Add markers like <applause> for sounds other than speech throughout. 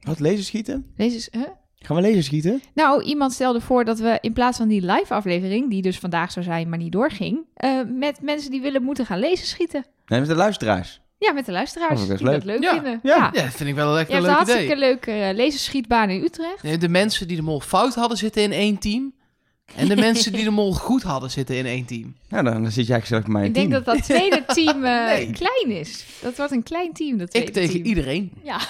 Wat, laserschieten? Lezers, huh? Gaan we laserschieten? Nou, iemand stelde voor dat we in plaats van die live aflevering, die dus vandaag zou zijn, maar niet doorging, eh, met mensen die willen moeten gaan lezen schieten. Nee, met de luisteraars. Ja, met de luisteraars Oh, dat is die leuk. dat leuk Ja. vinden. Ja. Ja, dat vind ik wel echt Je een hebt een leuk hartstikke idee. leuke uh, laserschietbaan in Utrecht. Nee, De mensen die de mol fout hadden zitten in één team. En de <laughs> mensen die de mol goed hadden zitten in één team. Nou, dan, dan zit jij gezellig bij mij in Ik denk team. dat dat tweede <laughs> team eh, Nee. klein is. Dat wordt een klein team, dat tweede Ik tegen team. iedereen. Ja. <laughs>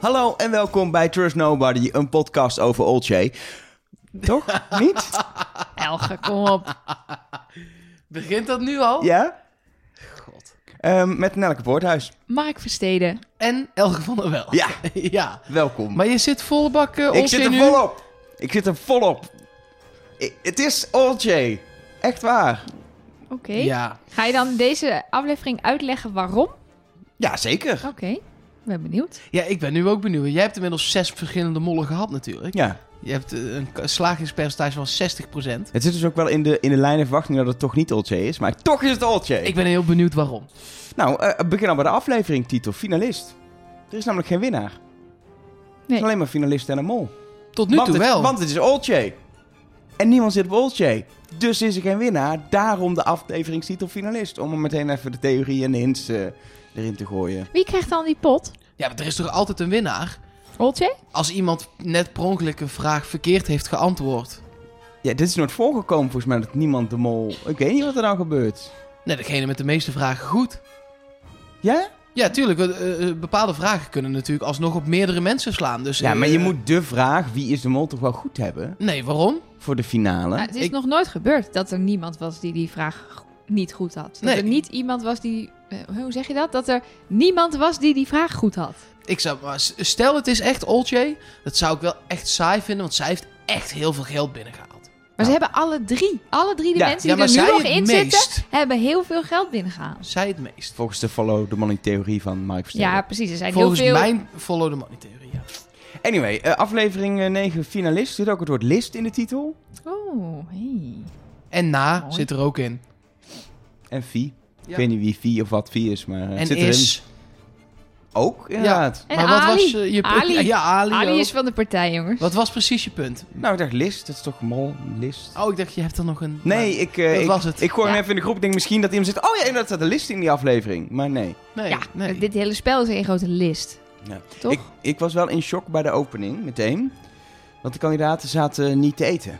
Hallo en welkom bij Trust Nobody, een podcast over Old Jay. Toch? <laughs> Niet? Elge, kom op. Begint dat nu al? Ja? God. Ehm, met Nelke Poorthuis. Mark Versteden. En Elge van der Wel. Ja. <laughs> ja. Welkom. Maar je zit volle bak uh, ik zit er nu. volop. Ik zit er volop. Het is Old Jay. Echt waar. Oké. Ja. Ga je dan deze aflevering uitleggen waarom? Ja, zeker. Oké, ben benieuwd. ja, ik ben nu ook benieuwd. Jij hebt inmiddels zes verschillende mollen gehad natuurlijk. Ja. Je hebt eh, een slagingspercentage van 60%. Het zit dus ook wel in de, in de lijn en verwachting dat het toch niet Old Jay is. Maar toch is het Old Jay. Ik ben heel benieuwd waarom. Nou, eh, begin al bij de afleveringtitel. Finalist. Er is namelijk geen winnaar. Het Nee. is alleen maar finalist en een mol. Tot nu want toe het, wel. Want het is Old Jay. En niemand zit op Old Jay. Dus is er geen winnaar. Daarom de afleveringstitel finalist. Om er meteen even de theorie en de hints eh, erin te gooien. Wie krijgt dan die pot? Ja, maar er is toch altijd een winnaar? Oltje? Als iemand net per ongeluk een vraag verkeerd heeft geantwoord. Ja, dit is nooit voorgekomen volgens mij dat niemand de mol... Ik weet niet wat er nou gebeurt. Nee, degene met de meeste vragen goed. Ja? Ja, tuurlijk. eh, eh, bepaalde vragen kunnen natuurlijk alsnog op meerdere mensen slaan. Dus, Ja, eh, maar je moet de vraag wie is de mol toch wel goed hebben Nee, waarom? voor de finale. Nou, het is Ik- nog nooit gebeurd dat er niemand was die die vraag g- niet goed had. Dat Nee. er niet iemand was die... eh, hoe zeg je dat? Dat er niemand was die die vraag goed had. Ik zou, maar stel het is echt Olcay, dat zou ik wel echt saai vinden, want zij heeft echt heel veel geld binnengehaald. Maar ze Nou. hebben alle drie, alle drie de Ja, mensen die er nu nog in meest. zitten, hebben heel veel geld binnengehaald. Zij het meest. Volgens de follow the money theorie van Mike. Ja, precies. Er zijn Volgens heel veel... mijn follow the money theorie, ja. Anyway, eh, aflevering eh, 9 finalist. Zit ook het woord list in de titel. Oh, hey. En na Mooi. zit er ook in. En Vie. Ik Ja. weet niet wie Vie of wat Vie is, maar eh, het en zit erin. is. Ook, inderdaad. En maar wat Ali. was eh, je punt? Ali. Ja, Ali. Ali is van de partij, jongens. Wat was precies je punt? Nou, ik dacht list. Dat is toch mol, list. Oh, ik dacht, je hebt er nog een... Nee, ik, eh, dat ik, was het. ik gooi hem Ja. even in de groep. Ik denk misschien dat iemand zegt... Oh ja, inderdaad staat een list in die aflevering. Maar nee. Nee, ja, nee. dit hele spel is een grote list. Ja. Toch? Ik, ik was wel in shock bij de opening, meteen. Want de kandidaten zaten niet te eten.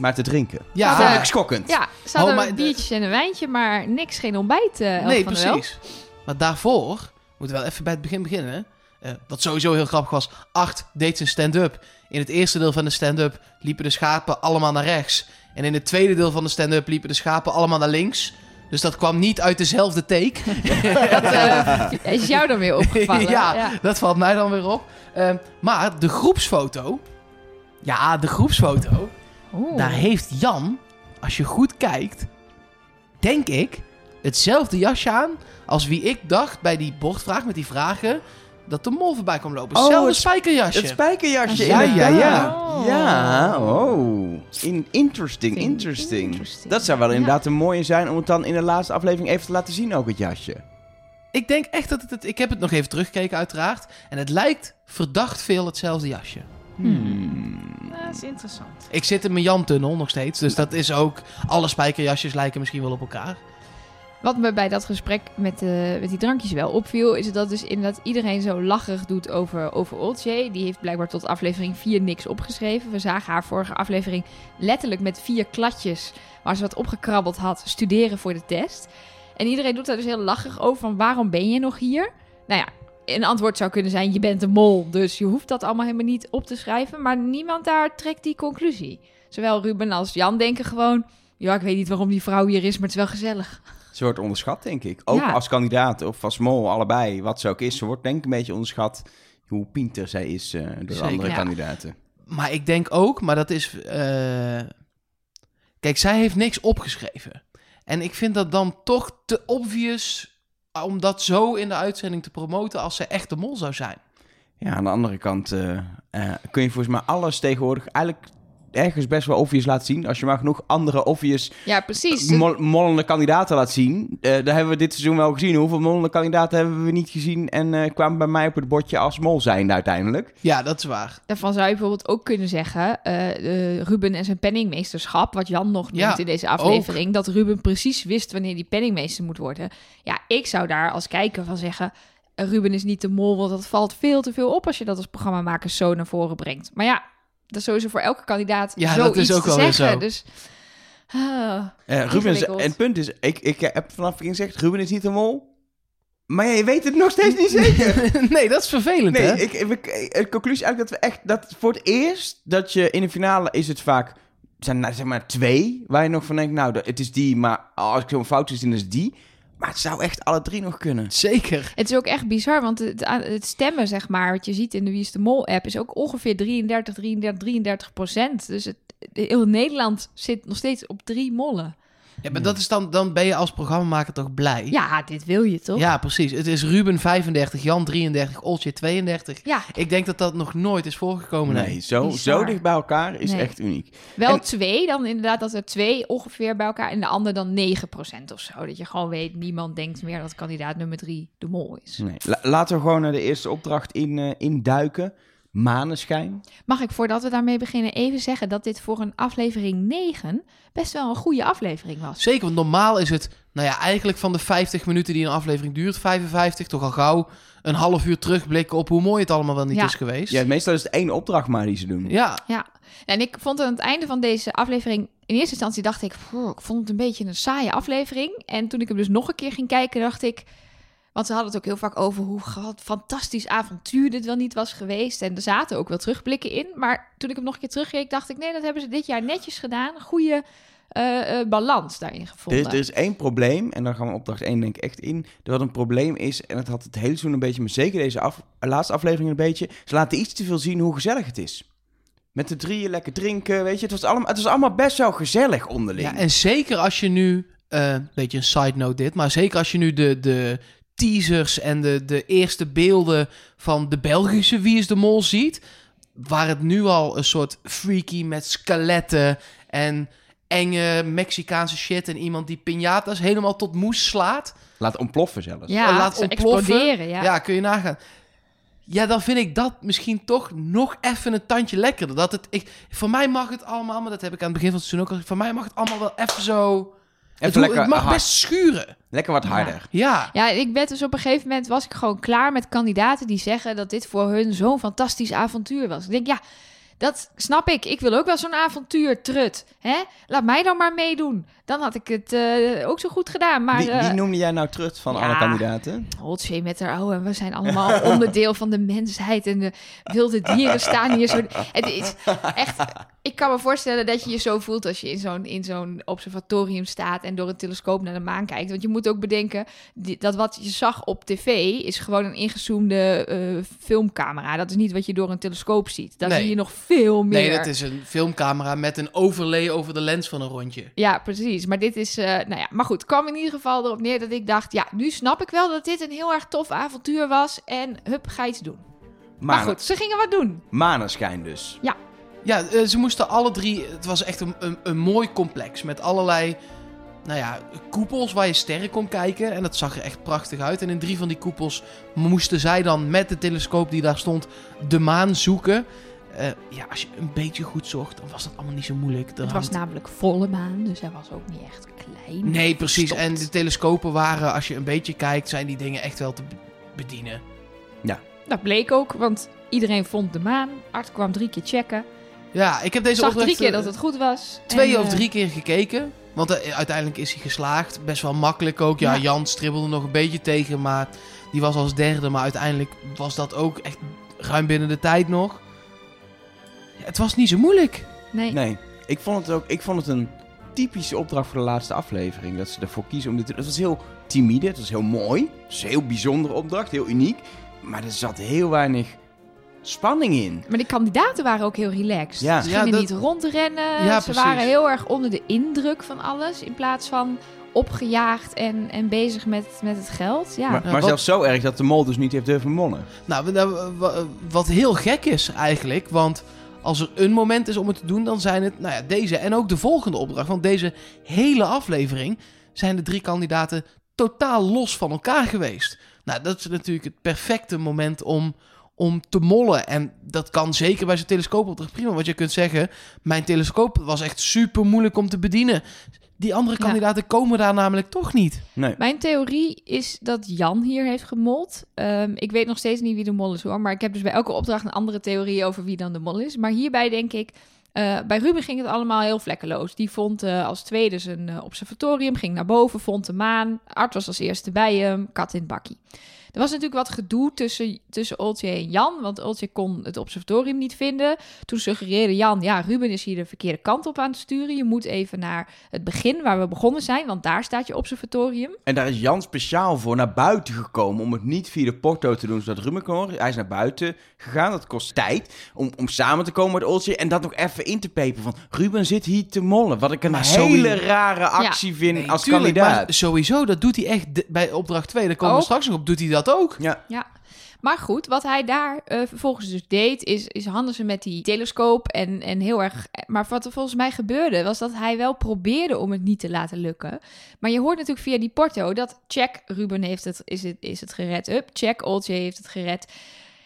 Maar te drinken. Ja, Vond ik schokkend. Ja, ze hadden Oh, maar biertjes en een wijntje, maar niks, geen ontbijt. Elke nee, van precies. Maar daarvoor, moeten we wel even bij het begin beginnen. hè? Eh, wat sowieso heel grappig was, Acht deed zijn stand-up. In het eerste deel van de stand-up liepen de schapen allemaal naar rechts. En in het tweede deel van de stand-up liepen de schapen allemaal naar links. Dus dat kwam niet uit dezelfde take. <laughs> <laughs> Dat eh, is jou dan weer opgevallen. ja, dat valt mij dan weer op. Ehm, maar de groepsfoto... Ja, de groepsfoto... Oeh. Daar heeft Jan, als je goed kijkt, denk ik, hetzelfde jasje aan als wie ik dacht bij die bordvraag met die vragen dat de mol voorbij kwam lopen. Oh, Hetzelfde het- spijkerjasje. Het spijkerjasje, Ja, inderdaad. ja, ja. ja. Ja, oh. In, interesting, interesting. interesting. Dat zou wel Ja. inderdaad een mooie zijn om het dan in de laatste aflevering even te laten zien, ook het jasje. Ik denk echt dat het, het... Ik heb het nog even teruggekeken uiteraard. En het lijkt verdacht veel hetzelfde jasje. Hmm. Is interessant. Ik zit in mijn Jan-tunnel nog steeds. Dus dat is ook... Alle spijkerjasjes lijken misschien wel op elkaar. Wat me bij dat gesprek met, eh, met die drankjes wel opviel, is dat dus inderdaad iedereen zo lacherig doet over, over. Die heeft blijkbaar tot aflevering 4 niks opgeschreven. We zagen haar vorige aflevering letterlijk met vier kladjes waar ze wat opgekrabbeld had, studeren voor de test. En iedereen doet daar dus heel lacherig over van waarom ben je nog hier? Nou ja, een antwoord zou kunnen zijn je bent een mol, dus je hoeft dat allemaal helemaal niet op te schrijven. Maar niemand daar trekt die conclusie. Zowel Ruben als Jan denken gewoon, ja ik weet niet waarom die vrouw hier is, maar het is wel gezellig. Ze wordt onderschat, denk ik. Ook Ja. als kandidaat of als mol, allebei. Wat ze ook is. Ze wordt denk ik een beetje onderschat hoe pinter zij is eh, door Zeker. andere Ja. kandidaten. Maar ik denk ook, maar dat is. eh, Kijk, zij heeft niks opgeschreven. En ik vind dat dan toch te obvious om dat zo in de uitzending te promoten als ze echt de mol zou zijn. Ja, aan de andere kant eh, eh, kun je volgens mij alles tegenwoordig eigenlijk ergens best wel obvious laten zien. Als je maar genoeg andere obvious Ja, precies. mol- mollende kandidaten laat zien. Eh daar hebben we dit seizoen wel gezien. Hoeveel mollende kandidaten hebben we niet gezien en eh, kwamen bij mij op het bordje als mol zijn uiteindelijk. Ja, dat is waar. Daarvan zou je bijvoorbeeld ook kunnen zeggen, eh, eh, Ruben en zijn penningmeesterschap, wat Jan nog noemt Ja, in deze aflevering, dat Ruben precies wist wanneer die penningmeester moet worden. Ja, ik zou daar als kijker van zeggen, eh, Ruben is niet de mol, want dat valt veel te veel op als je dat als programmamaker zo naar voren brengt. Maar ja, dat is sowieso voor elke kandidaat Ja, zoiets dat is ook te wel zeggen. zo. Dus, ah, Eh Ruben is, en het punt is, ik, ik heb vanaf het begin gezegd, Ruben is niet de mol. Maar ja, je weet het nog steeds niet zeker. <laughs> nee, dat is vervelend, Nee, hè? ik, ik, de conclusie eigenlijk dat we echt... Dat voor het eerst dat je in de finale is het vaak... zijn nou, zeg maar twee waar je nog van denkt... Nou, dat- het is die, maar als ik zo'n fout zie, dan is het die. Maar het zou echt alle drie nog kunnen. Zeker. Het is ook echt bizar, want het, het stemmen, zeg maar, wat je ziet in de Wie is de Mol-app, is ook ongeveer 33, 33, 33 procent. Dus het, heel Nederland zit nog steeds op drie mollen. Ja, maar dat is dan, dan ben je als programmamaker toch blij? Ja, dit wil je toch? Ja, precies. Het is Ruben 35, Jan 33, Oltje 32. Ja, Ik denk dat dat nog nooit is voorgekomen. Nee. Nee, zo, Bizar. zo dicht bij elkaar is Nee. echt uniek. wel En- twee, dan inderdaad dat er twee ongeveer bij elkaar en de ander dan 9 procent of zo. Dat je gewoon weet, niemand denkt meer dat kandidaat nummer drie de mol is. Nee. La- laten we gewoon naar de eerste opdracht in, eh, induiken. Maneschijn. Mag ik voordat we daarmee beginnen even zeggen dat dit voor een aflevering 9 best wel een goede aflevering was. Zeker, want normaal is het, nou ja, eigenlijk van de 50 minuten die een aflevering duurt, 55, toch al gauw een half uur terugblikken op hoe mooi het allemaal wel niet Ja. is geweest. Ja, meestal is het één opdracht maar die ze doen. ja. Ja, en ik vond aan het einde van deze aflevering... In eerste instantie dacht ik, "Poeh, ik vond het een beetje een saaie aflevering. En toen ik hem dus nog een keer ging kijken, dacht ik... Want ze hadden het ook heel vaak over hoe wat fantastisch avontuur dit wel niet was geweest. En er zaten ook wel terugblikken in. Maar toen ik hem nog een keer terugkeek, dacht ik... Nee, dat hebben ze dit jaar netjes gedaan. Een goede eh, eh, balans daarin Er, gevonden. er is één probleem, en dan gaan we opdracht 1 denk ik echt in. Er wat een probleem is, en het had het hele seizoen een beetje, maar zeker deze af, laatste aflevering een beetje. Ze laten iets te veel zien hoe gezellig het is. Met de drieën lekker drinken, weet je. Het was allemaal, het was allemaal best wel gezellig onderling. ja, en zeker als je nu, eh beetje een side note dit, maar zeker als je nu de, de teasers en de, de eerste beelden van de Belgische Wie is de Mol ziet, waar het nu al een soort freaky met skeletten en enge Mexicaanse shit en iemand die piñatas helemaal tot moes slaat. Laat ontploffen zelfs. ja, laat ze ontploffen. exploderen. Ja. Ja. kun je nagaan. Ja, dan vind ik dat misschien toch nog even een tandje lekkerder. Dat het, ik, voor mij mag het allemaal, maar dat heb ik aan het begin van het seizoen ook al gezegd. Voor mij mag het allemaal wel even zo... het, Even ho- lekker het mag hard. best schuren. Lekker wat harder. Ja. Ja, ik werd dus op een gegeven moment was ik gewoon klaar met kandidaten die zeggen dat dit voor hun zo'n fantastisch avontuur was. Ik denk, ja, dat snap ik. Ik wil ook wel zo'n avontuur, trut. Hè? Laat mij dan maar meedoen. Dan had ik het eh, ook zo goed gedaan. Maar wie, wie eh, noemde jij nou terug van ja. alle kandidaten? Holtzee met haar oude, we zijn allemaal <laughs> onderdeel van de mensheid en de wilde dieren staan hier zo. Het is echt, ik kan me voorstellen dat je je zo voelt als je in zo'n, in zo'n observatorium staat en door een telescoop naar de maan kijkt. Want je moet ook bedenken, dat wat je zag op tv is gewoon een ingezoomde eh, filmcamera. Dat is niet wat je door een telescoop ziet. Daar Nee. zie je nog veel meer. Nee, dat is een filmcamera met een overlay over de lens van een rondje. Ja, precies. Maar dit is, eh, nou ja, maar goed, het kwam in ieder geval erop neer dat ik dacht, ja, nu snap ik wel dat dit een heel erg tof avontuur was en hup, ga iets doen. Maar goed, ze gingen wat doen. Maneschijn dus. Ja, eh, ze moesten alle drie... Het was echt een, een, een mooi complex met allerlei... Nou ja, koepels waar je sterren kon kijken. En dat zag er echt prachtig uit. En in drie van die koepels moesten zij dan met de telescoop die daar stond... de maan zoeken. Eh, ja, als je een beetje goed zocht, dan was dat allemaal niet zo moeilijk. Er Het was namelijk volle maan, dus hij was ook niet echt klein. Nee, precies. Stopt. En de telescopen waren, als je een beetje kijkt, zijn die dingen echt wel te be- bedienen. Dat bleek ook, want iedereen vond de maan. Art kwam drie keer checken. Ja, ik heb deze Zag opdracht drie keer eh, dat het goed was. twee En, of eh, drie keer gekeken. Want uiteindelijk is hij geslaagd. Best wel makkelijk ook. Ja, Ja. Jan stribbelde nog een beetje tegen, maar die was als derde. Maar uiteindelijk was dat ook echt ruim binnen de tijd nog. Het was niet zo moeilijk. Nee. Nee, ik vond het ook. Ik vond het een typische opdracht voor de laatste aflevering. Dat ze ervoor kiezen om dit te doen. Het was heel timide, het was heel mooi. Het was een heel bijzondere opdracht, heel uniek. Maar er zat heel weinig spanning in. Maar die kandidaten waren ook heel relaxed. Ja. Ze Ja, gingen dat- niet rondrennen. Ja, Ze precies. waren heel erg onder de indruk van alles. In plaats van opgejaagd en, en bezig met, met het geld. Ja, maar maar wat- zelfs zo erg dat de mol dus niet heeft durven mollen. Nou, nou, wa- wat heel gek is eigenlijk, want als er een moment is om het te doen, dan zijn het nou ja, deze en ook de volgende opdracht. Want deze hele aflevering zijn de drie kandidaten totaal los van elkaar geweest. Nou, dat is natuurlijk het perfecte moment om, om te mollen. En dat kan zeker bij zo'n telescoopopdracht prima. Want je kunt zeggen, mijn telescoop was echt super moeilijk om te bedienen. Die andere Ja. kandidaten komen daar namelijk toch niet. Nee. Mijn theorie is dat Jan hier heeft gemold. Ehm, ik weet nog steeds niet wie de mol is hoor. Maar ik heb dus bij elke opdracht een andere theorie over wie dan de mol is. Maar hierbij denk ik. eh, bij Ruben ging het allemaal heel vlekkeloos. Die vond eh, als tweede zijn eh, observatorium, ging naar boven, vond de maan. Art was als eerste bij hem, kat in het bakkie. Er was natuurlijk wat gedoe tussen, tussen Oltje en Jan, want Oltje kon het observatorium niet vinden. Toen suggereerde Jan, ja, Ruben is hier de verkeerde kant op aan het sturen. Je moet even naar het begin waar we begonnen zijn, want daar staat je observatorium. En daar is Jan speciaal voor naar buiten gekomen om het niet via de porto te doen, zodat Ruben kon horen. Hij is naar buiten gegaan, dat kost tijd om, om samen te komen met Oltje en dat nog even in te pepen van Ruben zit hier te mollen. Wat ik een Maar hele sorry. rare actie vind Nee, als tuurlijk, kandidaat. Maar sowieso, dat doet hij echt bij opdracht 2. Daar komen we straks nog op. Doet hij dat ook? Ja, Ja, maar goed, wat hij daar eh, vervolgens dus deed, is, is Handelsen met die telescoop en, en heel erg... Maar wat er volgens mij gebeurde, was dat hij wel probeerde om het niet te laten lukken. Maar je hoort natuurlijk via die porto dat check, Ruben heeft het, is het, is het gered, up, check, Oltje heeft het gered.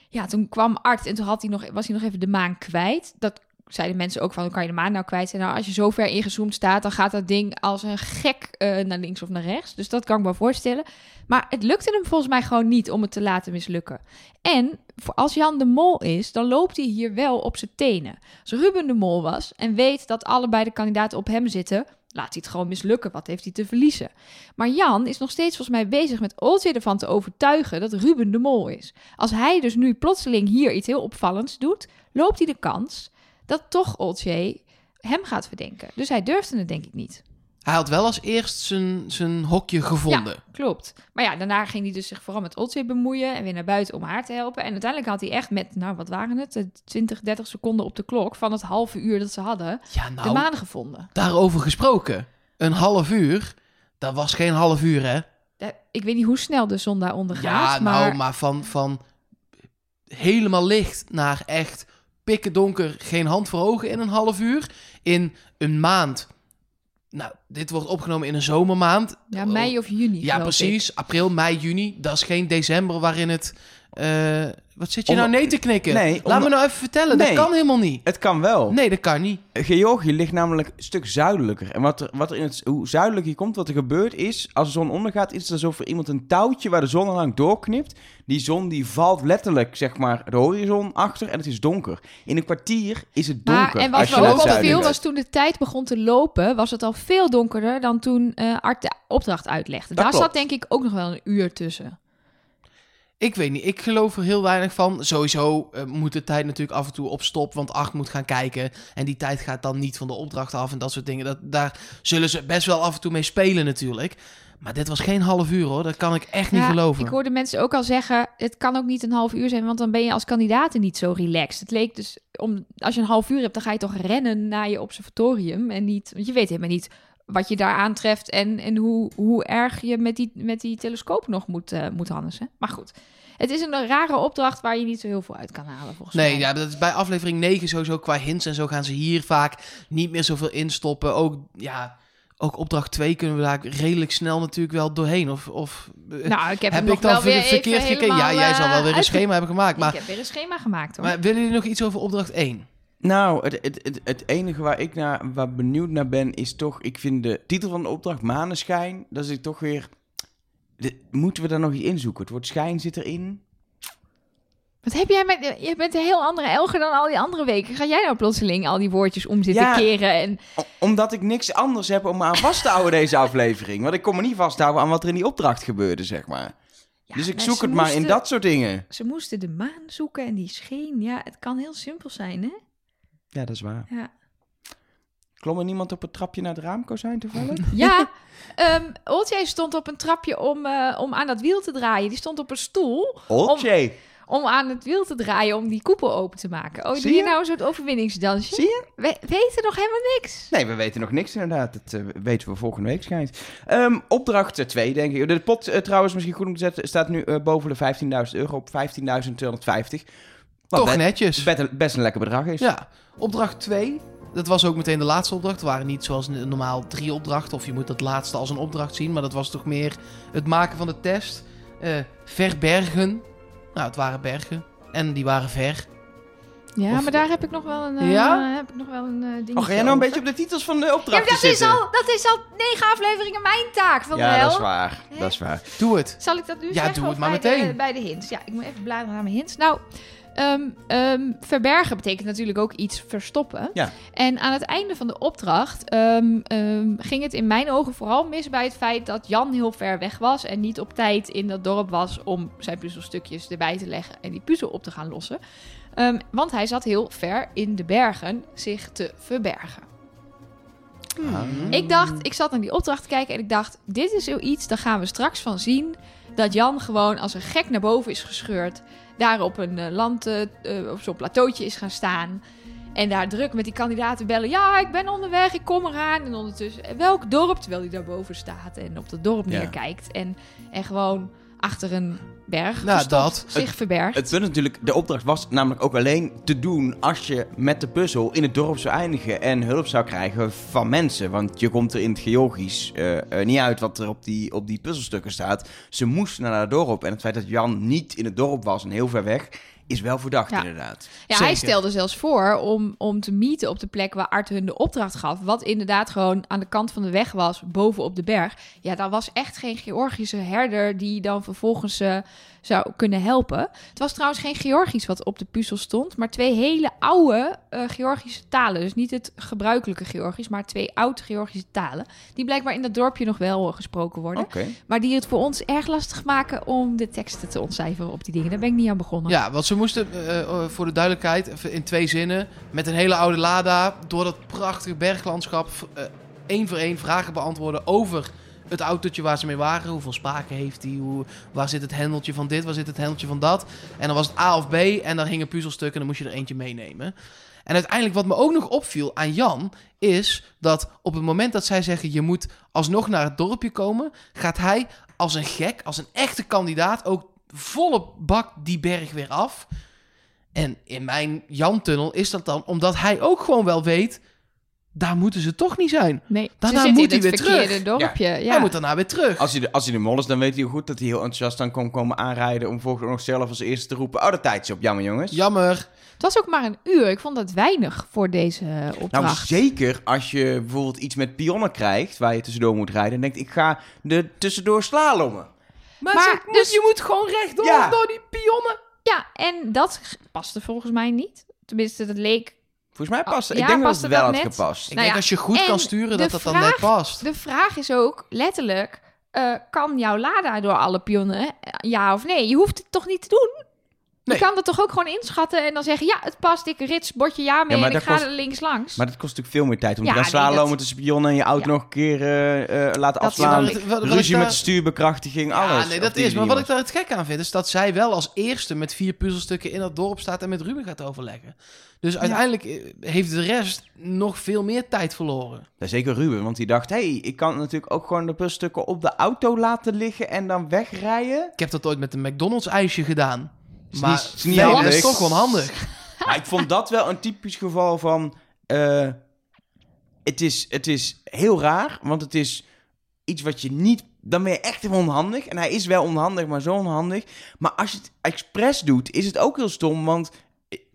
Ja, toen kwam Art en toen had hij nog, was hij nog even de maan kwijt. Dat zeiden mensen ook van, kan je de maan nou kwijt zijn? Nou, als je zo ver ingezoomd staat, dan gaat dat ding als een gek eh, naar links of naar rechts. Dus dat kan ik me voorstellen. Maar het lukte hem volgens mij gewoon niet om het te laten mislukken. En als Jan de Mol is, dan loopt hij hier wel op zijn tenen. Als Ruben de Mol was en weet dat allebei de kandidaten op hem zitten, laat hij het gewoon mislukken. Wat heeft hij te verliezen? Maar Jan is nog steeds volgens mij bezig met Oltje ervan te overtuigen dat Ruben de Mol is. Als hij dus nu plotseling hier iets heel opvallends doet, loopt hij de kans dat toch Oltje hem gaat verdenken. Dus hij durfde het denk ik niet. Hij had wel als eerst zijn, zijn hokje gevonden. Klopt. Maar ja, daarna ging hij dus zich vooral met Oltje bemoeien en weer naar buiten om haar te helpen. En uiteindelijk had hij echt met, nou wat waren het, Eh, 20, 30 seconden op de klok van het halve uur dat ze hadden, Ja, de nou, maan gevonden. daarover gesproken. Een half uur, dat was geen half uur, hè? Eh, Ik weet niet hoe snel de zon daaronder Ja, gaat, nou, maar, maar van, van helemaal licht naar echt pikken donker, geen hand voor ogen in een half uur. In een maand. Nou, dit wordt opgenomen in een zomermaand. ja, mei of juni Ja, ik. precies. April, mei, juni. Dat is geen december waarin het... eh, wat zit je Om- nou nee te knikken? Nee, Laat om- me nou even vertellen. Nee. Dat kan helemaal niet. het kan wel. Nee, dat kan niet. Georgië ligt namelijk een stuk zuidelijker. En wat er, wat er in het, hoe zuidelijker je komt, wat er gebeurt is, als de zon ondergaat, is het alsof er iemand een touwtje waar de zon al lang doorknipt. Die zon die valt letterlijk, zeg maar, de horizon achter en het is donker. In een kwartier is het donker. Maar, en wat als je me ook opviel, was toen de tijd begon te lopen, was het al veel donkerder dan toen eh Art de opdracht uitlegde. Dat Daar klopt. zat denk ik ook nog wel een uur tussen. Ik weet niet, ik geloof er heel weinig van. Sowieso eh, moet de tijd natuurlijk af en toe op stop, want Acht moet gaan kijken. En die tijd gaat dan niet van de opdracht af en dat soort dingen. Dat, daar zullen ze best wel af en toe mee spelen natuurlijk. Maar dit was geen half uur hoor, dat kan ik echt niet geloven. Ik hoorde mensen ook al zeggen, het kan ook niet een half uur zijn, want dan ben je als kandidaat niet zo relaxed. Het leek dus, om, als je een half uur hebt, dan ga je toch rennen naar je observatorium en niet, want je weet helemaal niet wat je daar aantreft en, en hoe, hoe erg je met die, met die telescoop nog moet, eh moet handelen. Maar goed, het is een rare opdracht waar je niet zo heel veel uit kan halen volgens Nee, mij. ja, dat is bij aflevering 9 sowieso qua hints en zo gaan ze hier vaak niet meer zoveel instoppen. Ook, ja, ook opdracht 2 kunnen we daar redelijk snel natuurlijk wel doorheen. Of, of eh, Nou, ik heb, ik dan weer ver- verkeerd gekeken? Ja, jij zal wel eh, weer een schema hebben gemaakt. Ik Maar, heb weer een schema gemaakt hoor. maar willen jullie nog iets over opdracht 1? Nou, het, het, het, het enige waar ik naar, waar benieuwd naar ben, is toch... Ik vind de titel van de opdracht, Maneschijn, dat is toch weer... de- moeten we daar nog iets inzoeken? Het woord schijn zit erin. Wat heb jij met... Je bent een heel andere Elger dan al die andere weken. Ga jij nou plotseling al die woordjes om zitten Ja. keren en... Omdat ik niks anders heb om me aan vast te houden deze aflevering. Want ik kon me niet vasthouden aan wat er in die opdracht gebeurde, zeg maar. Ja, dus ik zoek het maar in dat soort dingen. Ze moesten de maan zoeken en die scheen. Ja, het kan heel simpel zijn, hè? Ja, dat is waar. Ja, Klom er niemand op het trapje naar het raamkozijn toevallig? <laughs> ja Oltje stond op een trapje om, eh, om aan dat wiel te draaien. Die stond op een stoel. Oltje. om aan het wiel te draaien om die koepel open te maken. Oh, Zie doe je je? nou een soort overwinningsdansje? Zie je? We weten nog helemaal niks. Nee, we weten nog niks inderdaad. Dat eh, weten we volgende week schijnt. Ehm, opdracht 2, denk ik. De pot eh, trouwens, misschien goed om te zetten, staat nu eh, boven de 15.000 euro op 15.250. Wat Toch netjes. best, een- best een lekker bedrag is. Ja, opdracht 2. Dat was ook meteen de laatste opdracht. Er waren niet zoals normaal drie opdrachten. Of je moet dat laatste als een opdracht zien. Maar dat was toch meer het maken van de test. Eh, verbergen. Nou, het waren bergen. En die waren ver. Ja, Of- maar daar heb ik nog wel een, eh, Ja? heb ik nog wel een eh dingetje Oh, ga jij nou een beetje op de titels van de Ja, opdrachten maar dat is, zitten? al, dat is al negen afleveringen mijn taak van ja, dat is waar. Dat is waar. Doe het. Zal ik dat nu Ja, zeggen? doe of het maar bij meteen. De, bij de hints. Ja, ik moet even bladeren naar mijn hints. Nou, ehm, ehm, verbergen betekent natuurlijk ook iets verstoppen. Ja. En aan het einde van de opdracht ehm, ehm, ging het in mijn ogen vooral mis bij het feit dat Jan heel ver weg was en niet op tijd in dat dorp was om zijn puzzelstukjes erbij te leggen en die puzzel op te gaan lossen. Ehm, want hij zat heel ver in de bergen zich te verbergen. Ah. Ik dacht, ik zat naar die opdracht te kijken en ik dacht, dit is zoiets, daar gaan we straks van zien dat Jan gewoon als een gek naar boven is gescheurd. Daar op een eh, land, eh, eh, op zo'n plateautje is gaan staan. En daar druk met die kandidaten bellen. Ja, ik ben onderweg, ik kom eraan. En ondertussen, welk dorp? Terwijl hij daarboven staat en op dat dorp Ja. neerkijkt. En, en gewoon achter een berg Nou, dat. zich verbergt. Het punt natuurlijk, de opdracht was namelijk ook alleen te doen als je met de puzzel in het dorp zou eindigen en hulp zou krijgen van mensen. Want je komt er in het Georgisch eh, eh, niet uit wat er op die, op die puzzelstukken staat. Ze moesten naar het dorp en het feit dat Jan niet in het dorp was en heel ver weg, is wel verdacht Ja. inderdaad. Ja, hij stelde zelfs voor om, om te meeten op de plek waar Art hun de opdracht gaf. Wat inderdaad gewoon aan de kant van de weg was, boven op de berg. Ja, daar was echt geen Georgische herder die dan vervolgens eh, zou kunnen helpen. Het was trouwens geen Georgisch wat op de puzzel stond, maar twee hele oude eh, Georgische talen. Dus niet het gebruikelijke Georgisch, maar twee oude Georgische talen. Die blijkbaar in dat dorpje nog wel eh, gesproken worden. Maar die het voor ons erg lastig maken om de teksten te ontcijferen op die dingen. Daar ben ik niet aan begonnen. Ja, want ze moesten, eh, voor de duidelijkheid, in twee zinnen, met een hele oude Lada, door dat prachtige berglandschap, één voor één vragen beantwoorden over het autootje waar ze mee waren. Hoeveel spaken heeft hij? Hoe, waar zit het hendeltje van dit? Waar zit het hendeltje van dat? En dan was het A of B en dan hingen puzzelstukken en dan moest je er eentje meenemen. En uiteindelijk wat me ook nog opviel aan Jan, is dat op het moment dat zij zeggen je moet alsnog naar het dorpje komen, gaat hij als een gek, als een echte kandidaat ook volle bak die berg weer af. En in mijn Jan-tunnel is dat dan omdat hij ook gewoon wel weet, daar moeten ze toch niet zijn. Nee, Daarna moet hij weer terug. dorpje. Ja. Hij moet daarna weer terug. Als hij, de, als hij de mol is, dan weet hij heel goed dat hij heel enthousiast dan komt komen aanrijden om volgens nog zelf als eerste te roepen, oh, de tijd is op, jammer jongens. Jammer. Het was ook maar een uur. Ik vond dat weinig voor deze eh, Nou, opdracht. zeker als je bijvoorbeeld iets met pionnen krijgt waar je tussendoor moet rijden en denkt, ik ga er tussendoor slalommen. Maar, Maar moet- dus- je moet gewoon rechtdoor Ja. door die pionnen. Ja, en dat paste volgens mij niet. Tenminste, dat leek... Volgens mij past Oh, Ik ja, denk dat het wel had net? gepast. Ik Nou denk ja, als je goed en kan sturen, dat dat dan net past. De vraag is ook, letterlijk... eh, kan jouw Lada door alle pionnen? Eh, Ja of nee? Je hoeft het toch niet te doen? Nee. Je kan dat toch ook gewoon inschatten en dan zeggen... Ja, het past, ik rits, bordje ja mee Ja, maar en ik dat ga kost- er links langs. Maar dat kost natuurlijk veel meer tijd om Ja, te gaan nee, dat- slalommen tussen pionnen en je auto Ja. nog een keer eh, eh, laten Dat afslaan. snap ik. Wat- wat ik Ruzie daar- met de stuurbekrachtiging, Ja, alles. nee, dat is. Maar wat ik daar het gek aan vind, is dat zij wel als eerste met vier puzzelstukken in dat dorp staat en met Ruben gaat overleggen. Dus uiteindelijk eh, heeft de rest nog veel meer tijd verloren. Ja, zeker Ruben, want die dacht, hey, ik kan natuurlijk ook gewoon de puzzelstukken op de auto laten liggen en dan wegrijden. Ik heb dat ooit met een McDonald's ijsje gedaan. Is Maar niet- is niet nee, dat is toch wel handig. <laughs> Maar ik vond dat wel een typisch geval van... eh, het, is, het is heel raar, want het is iets wat je niet... Dan ben je echt onhandig. En hij is wel onhandig, maar zo onhandig. Maar als je het expres doet, is het ook heel stom, want...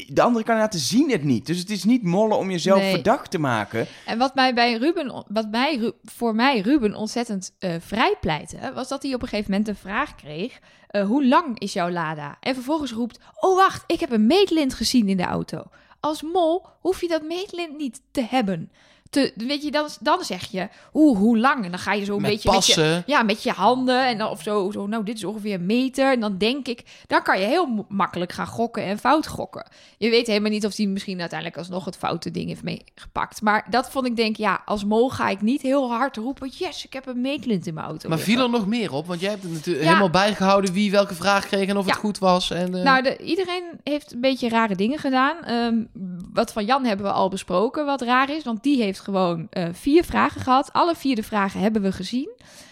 De andere kandidaten zien het niet. Dus het is niet mollen om jezelf Nee. verdacht te maken. En wat mij bij Ruben, wat mij, voor mij Ruben ontzettend eh vrijpleitte, was dat hij op een gegeven moment een vraag kreeg: eh, hoe lang is jouw Lada? En vervolgens roept: Oh wacht, ik heb een meetlint gezien in de auto. Als mol hoef je dat meetlint niet te hebben. Te, weet je, dan, dan zeg je, oeh, hoe lang? En dan ga je zo een Met beetje met je, passen. ja, met je handen en dan, of zo, zo, nou, dit is ongeveer een meter. En dan denk ik, dan kan je heel makkelijk gaan gokken en fout gokken. Je weet helemaal niet of hij misschien uiteindelijk alsnog het foute ding heeft meegepakt. Maar dat vond ik denk, ja, als mol ga ik niet heel hard roepen, yes, ik heb een meeklint in mijn auto. Maar liggen. viel er nog meer op? Want jij hebt het natuurlijk Ja. helemaal bijgehouden wie welke vraag kreeg en of het goed was. En, eh, Nou, de, iedereen heeft een beetje rare dingen gedaan. Ehm, wat van Jan hebben we al besproken, wat raar is. Want die heeft gewoon eh, vier vragen gehad. Alle vier de vragen hebben we gezien.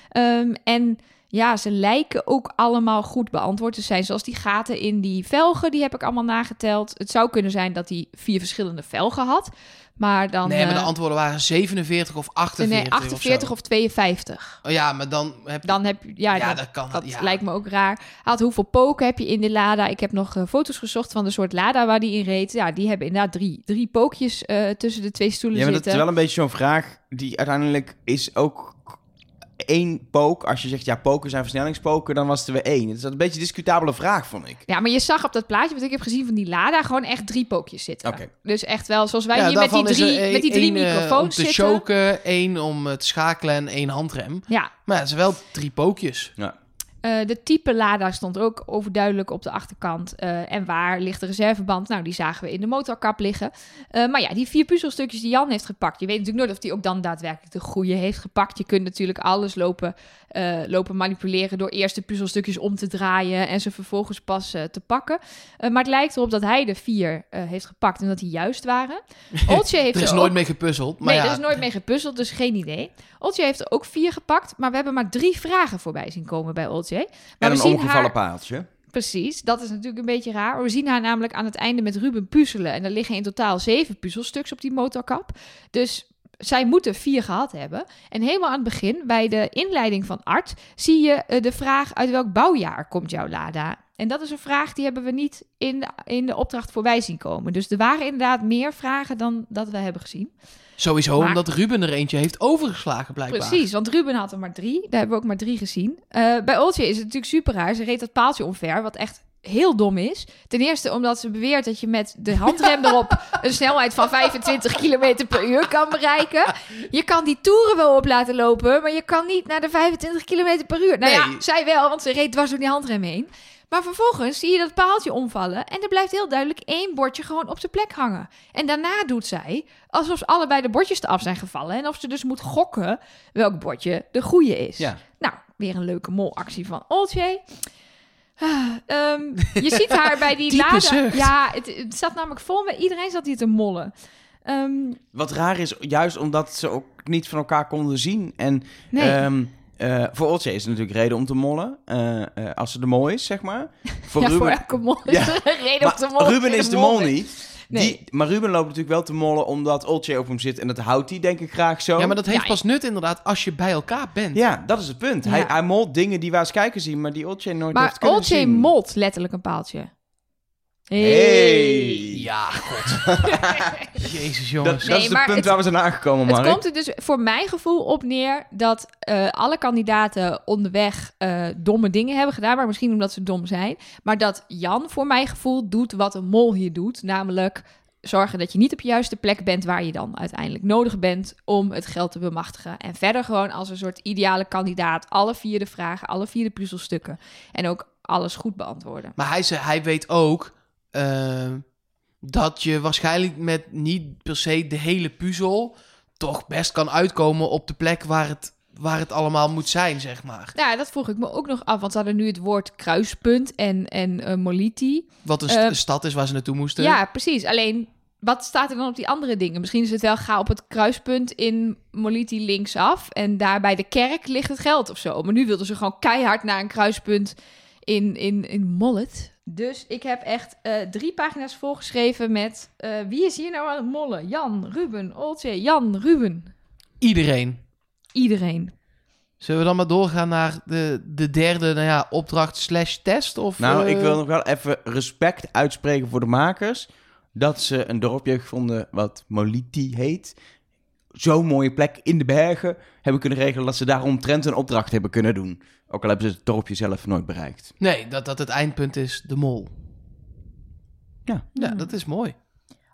Ehm, en ja, ze lijken ook allemaal goed beantwoord te zijn. Zoals die gaten in die velgen, die heb ik allemaal nageteld. Het zou kunnen zijn dat hij vier verschillende velgen had. Maar dan... nee, maar de eh, antwoorden waren 47 of 48 nee, 48 of, of 52. zo. Oh ja, maar dan heb je... Dan heb je... Ja, Ja, dat, dat kan. dat ja. lijkt me ook raar. Hij had hoeveel poken heb je in de Lada? Ik heb nog eh, foto's gezocht van de soort Lada waar die in reed. Ja, die hebben inderdaad drie, drie pookjes eh, tussen de twee stoelen Ja, maar dat is wel een beetje zo'n vraag die uiteindelijk is ook één pook. Als je zegt, ja, poken zijn versnellingspoken, dan was het er weer één. Het is een beetje een discutabele vraag, vond ik. Ja, maar je zag op dat plaatje wat ik heb gezien van die Lada gewoon echt drie pookjes zitten. Oké. Dus echt wel zoals wij Ja, hier met die drie, met die drie microfoons om te zitten. choken, één om eh, te schakelen en één handrem. Ja, Maar het zijn wel drie pookjes. Eh, de type Lada stond ook overduidelijk op de achterkant. Eh, en waar ligt de reserveband? Nou, die zagen we in de motorkap liggen. Eh, maar ja, die vier puzzelstukjes die Jan heeft gepakt. Je weet natuurlijk nooit of hij ook dan daadwerkelijk de goede heeft gepakt. Je kunt natuurlijk alles lopen, lopen manipuleren door eerst de puzzelstukjes om te draaien en ze vervolgens pas te pakken. Maar het lijkt erop dat hij de vier heeft gepakt en dat die juist waren. <laughs> Oltje heeft Er is er nooit ook- mee gepuzzeld. Maar nee, ja, er is nooit mee gepuzzeld, dus geen idee. Oltje heeft er ook vier gepakt, maar we hebben maar drie vragen voorbij zien komen bij Oltje. Maar En we een zien omgevallen haar... paaltje. Precies, dat is natuurlijk een beetje raar. We zien haar namelijk aan het einde met Ruben puzzelen. En er liggen in totaal zeven puzzelstuks op die motorkap. Dus zij moeten vier gehad hebben. En helemaal aan het begin, bij de inleiding van Art, zie je eh, de vraag uit welk bouwjaar komt jouw Lada? En dat is een vraag die hebben we niet in de, in de opdracht voorbij zien komen. Dus er waren inderdaad meer vragen dan dat we hebben gezien. Sowieso Maar- omdat Ruben er eentje heeft overgeslagen blijkbaar. Precies, want Ruben had er maar drie. Daar hebben we ook maar drie gezien. Eh, bij Oltje is het natuurlijk super raar. Ze reed dat paaltje omver, wat echt heel dom is. Ten eerste omdat ze beweert dat je met de handrem <laughs> erop een snelheid van 25 km per uur kan bereiken. Je kan die toeren wel op laten lopen, maar je kan niet naar de 25 km per uur. Nou ja, Nee. zij wel, want ze reed dwars door die handrem heen. Maar vervolgens zie je dat paaltje omvallen en er blijft heel duidelijk één bordje gewoon op zijn plek hangen. En daarna doet zij alsof allebei de bordjes eraf zijn gevallen en of ze dus moet gokken welk bordje de goede is. Ja. Nou, weer een leuke molactie van Oltje. Ah, ehm, je ziet haar bij die <laughs> zucht. Ja, het, het staat namelijk vol met iedereen zat hier te mollen. Ehm, Wat raar is, juist omdat ze ook niet van elkaar konden zien. En nee. ehm, eh, voor Oltje is het natuurlijk reden om te mollen. eh, eh, als ze de mol is, zeg maar. <laughs> Voor ja, Ruben, voor elke mol is Ja. er reden om te maar mollen. Ruben is de mol niet. Nee. Die, maar Ruben loopt natuurlijk wel te mollen omdat Oltje op hem zit. En dat houdt hij denk ik graag zo. Ja, maar dat heeft Ja, pas nut inderdaad als je bij elkaar bent. Ja, dat is het punt. Hij, Ja. hij molt dingen die wij als kijker zien, maar die Oltje nooit Maar heeft kunnen Oltje zien. molt letterlijk een paaltje. Hey. Ja, god. <laughs> Jezus, jongens. dat Nee, is het punt het- waar we zijn aangekomen, Het Mark. komt er dus voor mijn gevoel op neer dat eh, alle kandidaten onderweg eh, domme dingen hebben gedaan, maar misschien omdat ze dom zijn. Maar dat Jan voor mijn gevoel doet wat een mol hier doet, namelijk zorgen dat je niet op je juiste plek bent waar je dan uiteindelijk nodig bent om het geld te bemachtigen. En verder gewoon als een soort ideale kandidaat alle vier de vragen, alle vier de puzzelstukken en ook alles goed beantwoorden. Maar hij, zei, hij weet ook eh, dat je waarschijnlijk met niet per se de hele puzzel toch best kan uitkomen op de plek waar het, waar het allemaal moet zijn, zeg maar. Ja, dat vroeg ik me ook nog af, want ze hadden nu het woord kruispunt en, en eh, Moliti. Wat een st- Eh, stad is waar ze naartoe moesten. Ja, precies. Alleen, wat staat er dan op die andere dingen? Misschien is het wel, ga op het kruispunt in Moliti linksaf. En daar bij de kerk ligt het geld of zo. Maar nu wilden ze gewoon keihard naar een kruispunt in, in, in Mollet. Dus ik heb echt eh, drie pagina's volgeschreven met... eh, wie is hier nou aan het mollen? Jan, Ruben, Oltje, Jan, Ruben. Iedereen. Iedereen. Zullen we dan maar doorgaan naar de, de derde nou ja, opdracht slash test? Of, Nou, eh, ik wil nog wel even respect uitspreken voor de makers. Dat ze een dorpje hebben gevonden wat Moliti heet. Zo'n mooie plek in de bergen hebben kunnen regelen dat ze daaromtrent een opdracht hebben kunnen doen. Ook al hebben ze het dorpje zelf nooit bereikt. Nee, dat dat het eindpunt is, de mol. Ja. Ja, dat is mooi.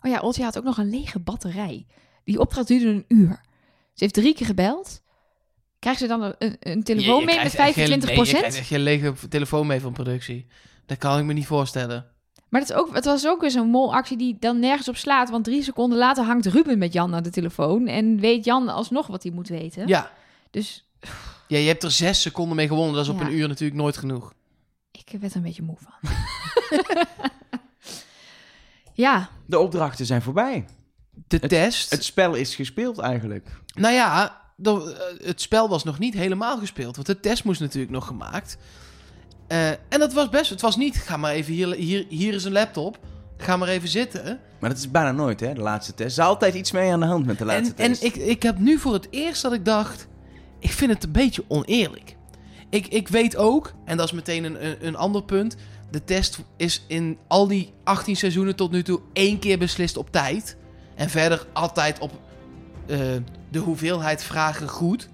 Oh ja, Oltje had ook nog een lege batterij. Die opdracht duurde een uur. Ze heeft drie keer gebeld. Krijgt ze dan een, een, een telefoon Je- je mee met krijgt echt geen- 25% nee, je krijgt echt geen lege telefoon mee van productie. Dat kan ik me niet voorstellen. Maar het, is ook, het was ook weer zo'n molactie die dan nergens op slaat. Want drie seconden later hangt Ruben met Jan aan de telefoon. En weet Jan alsnog wat hij moet weten. Ja. Dus ja, je hebt er zes seconden mee gewonnen. Dat is op Ja. een uur natuurlijk nooit genoeg. ik werd er een beetje moe van. <laughs> ja, De opdrachten zijn voorbij. De test. Het spel is gespeeld eigenlijk. Nou ja, eh, het spel was nog niet helemaal gespeeld. Want de test moest natuurlijk nog gemaakt. Eh, en dat was best... Het was niet, ga maar even hier... Hier, hier is een laptop. Ga maar even zitten. Maar dat is bijna nooit, hè, de laatste test. Er is altijd iets mee aan de hand met de laatste En, en test. ik, ik heb nu voor het eerst dat ik dacht... Ik vind het een beetje oneerlijk. Ik, ik weet ook, en dat is meteen een, een, een ander punt... De test is in al die 18 seizoenen tot nu toe één keer beslist op tijd. En verder altijd op eh, de hoeveelheid vragen goed.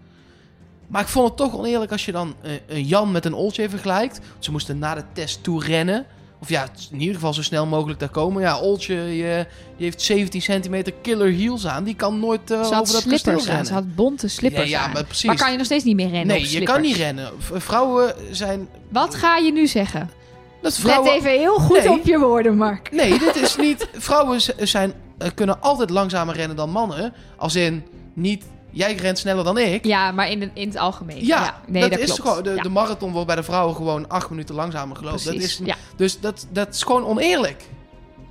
Maar ik vond het toch oneerlijk als je dan eh, een Jan met een Oltje vergelijkt. Ze moesten na de test toe rennen. Of ja, in ieder geval zo snel mogelijk daar komen. Ja, Oltje je- die heeft 17 centimeter killer heels aan. Die kan nooit eh, over dat kasteel slippers aan. rennen. Ze had bonte slippers ja, ja, aan. maar precies. Maar kan je nog steeds niet meer rennen nee, op je kan niet rennen. Vrouwen zijn... Wat ga je nu zeggen? Dat vrouwen... Let even heel goed Nee. op je woorden, Mark. Nee, dit is niet... Vrouwen zijn, eh, kunnen altijd langzamer rennen dan mannen. Als in, niet... Jij rent sneller dan ik. Ja, maar in, het- in het algemeen. Ja, nee, dat, dat, is klopt. gewoon... De, ja, de marathon wordt bij de vrouwen gewoon acht minuten langzamer gelopen. Dat precies. is, ja. dus dat, dat is gewoon oneerlijk.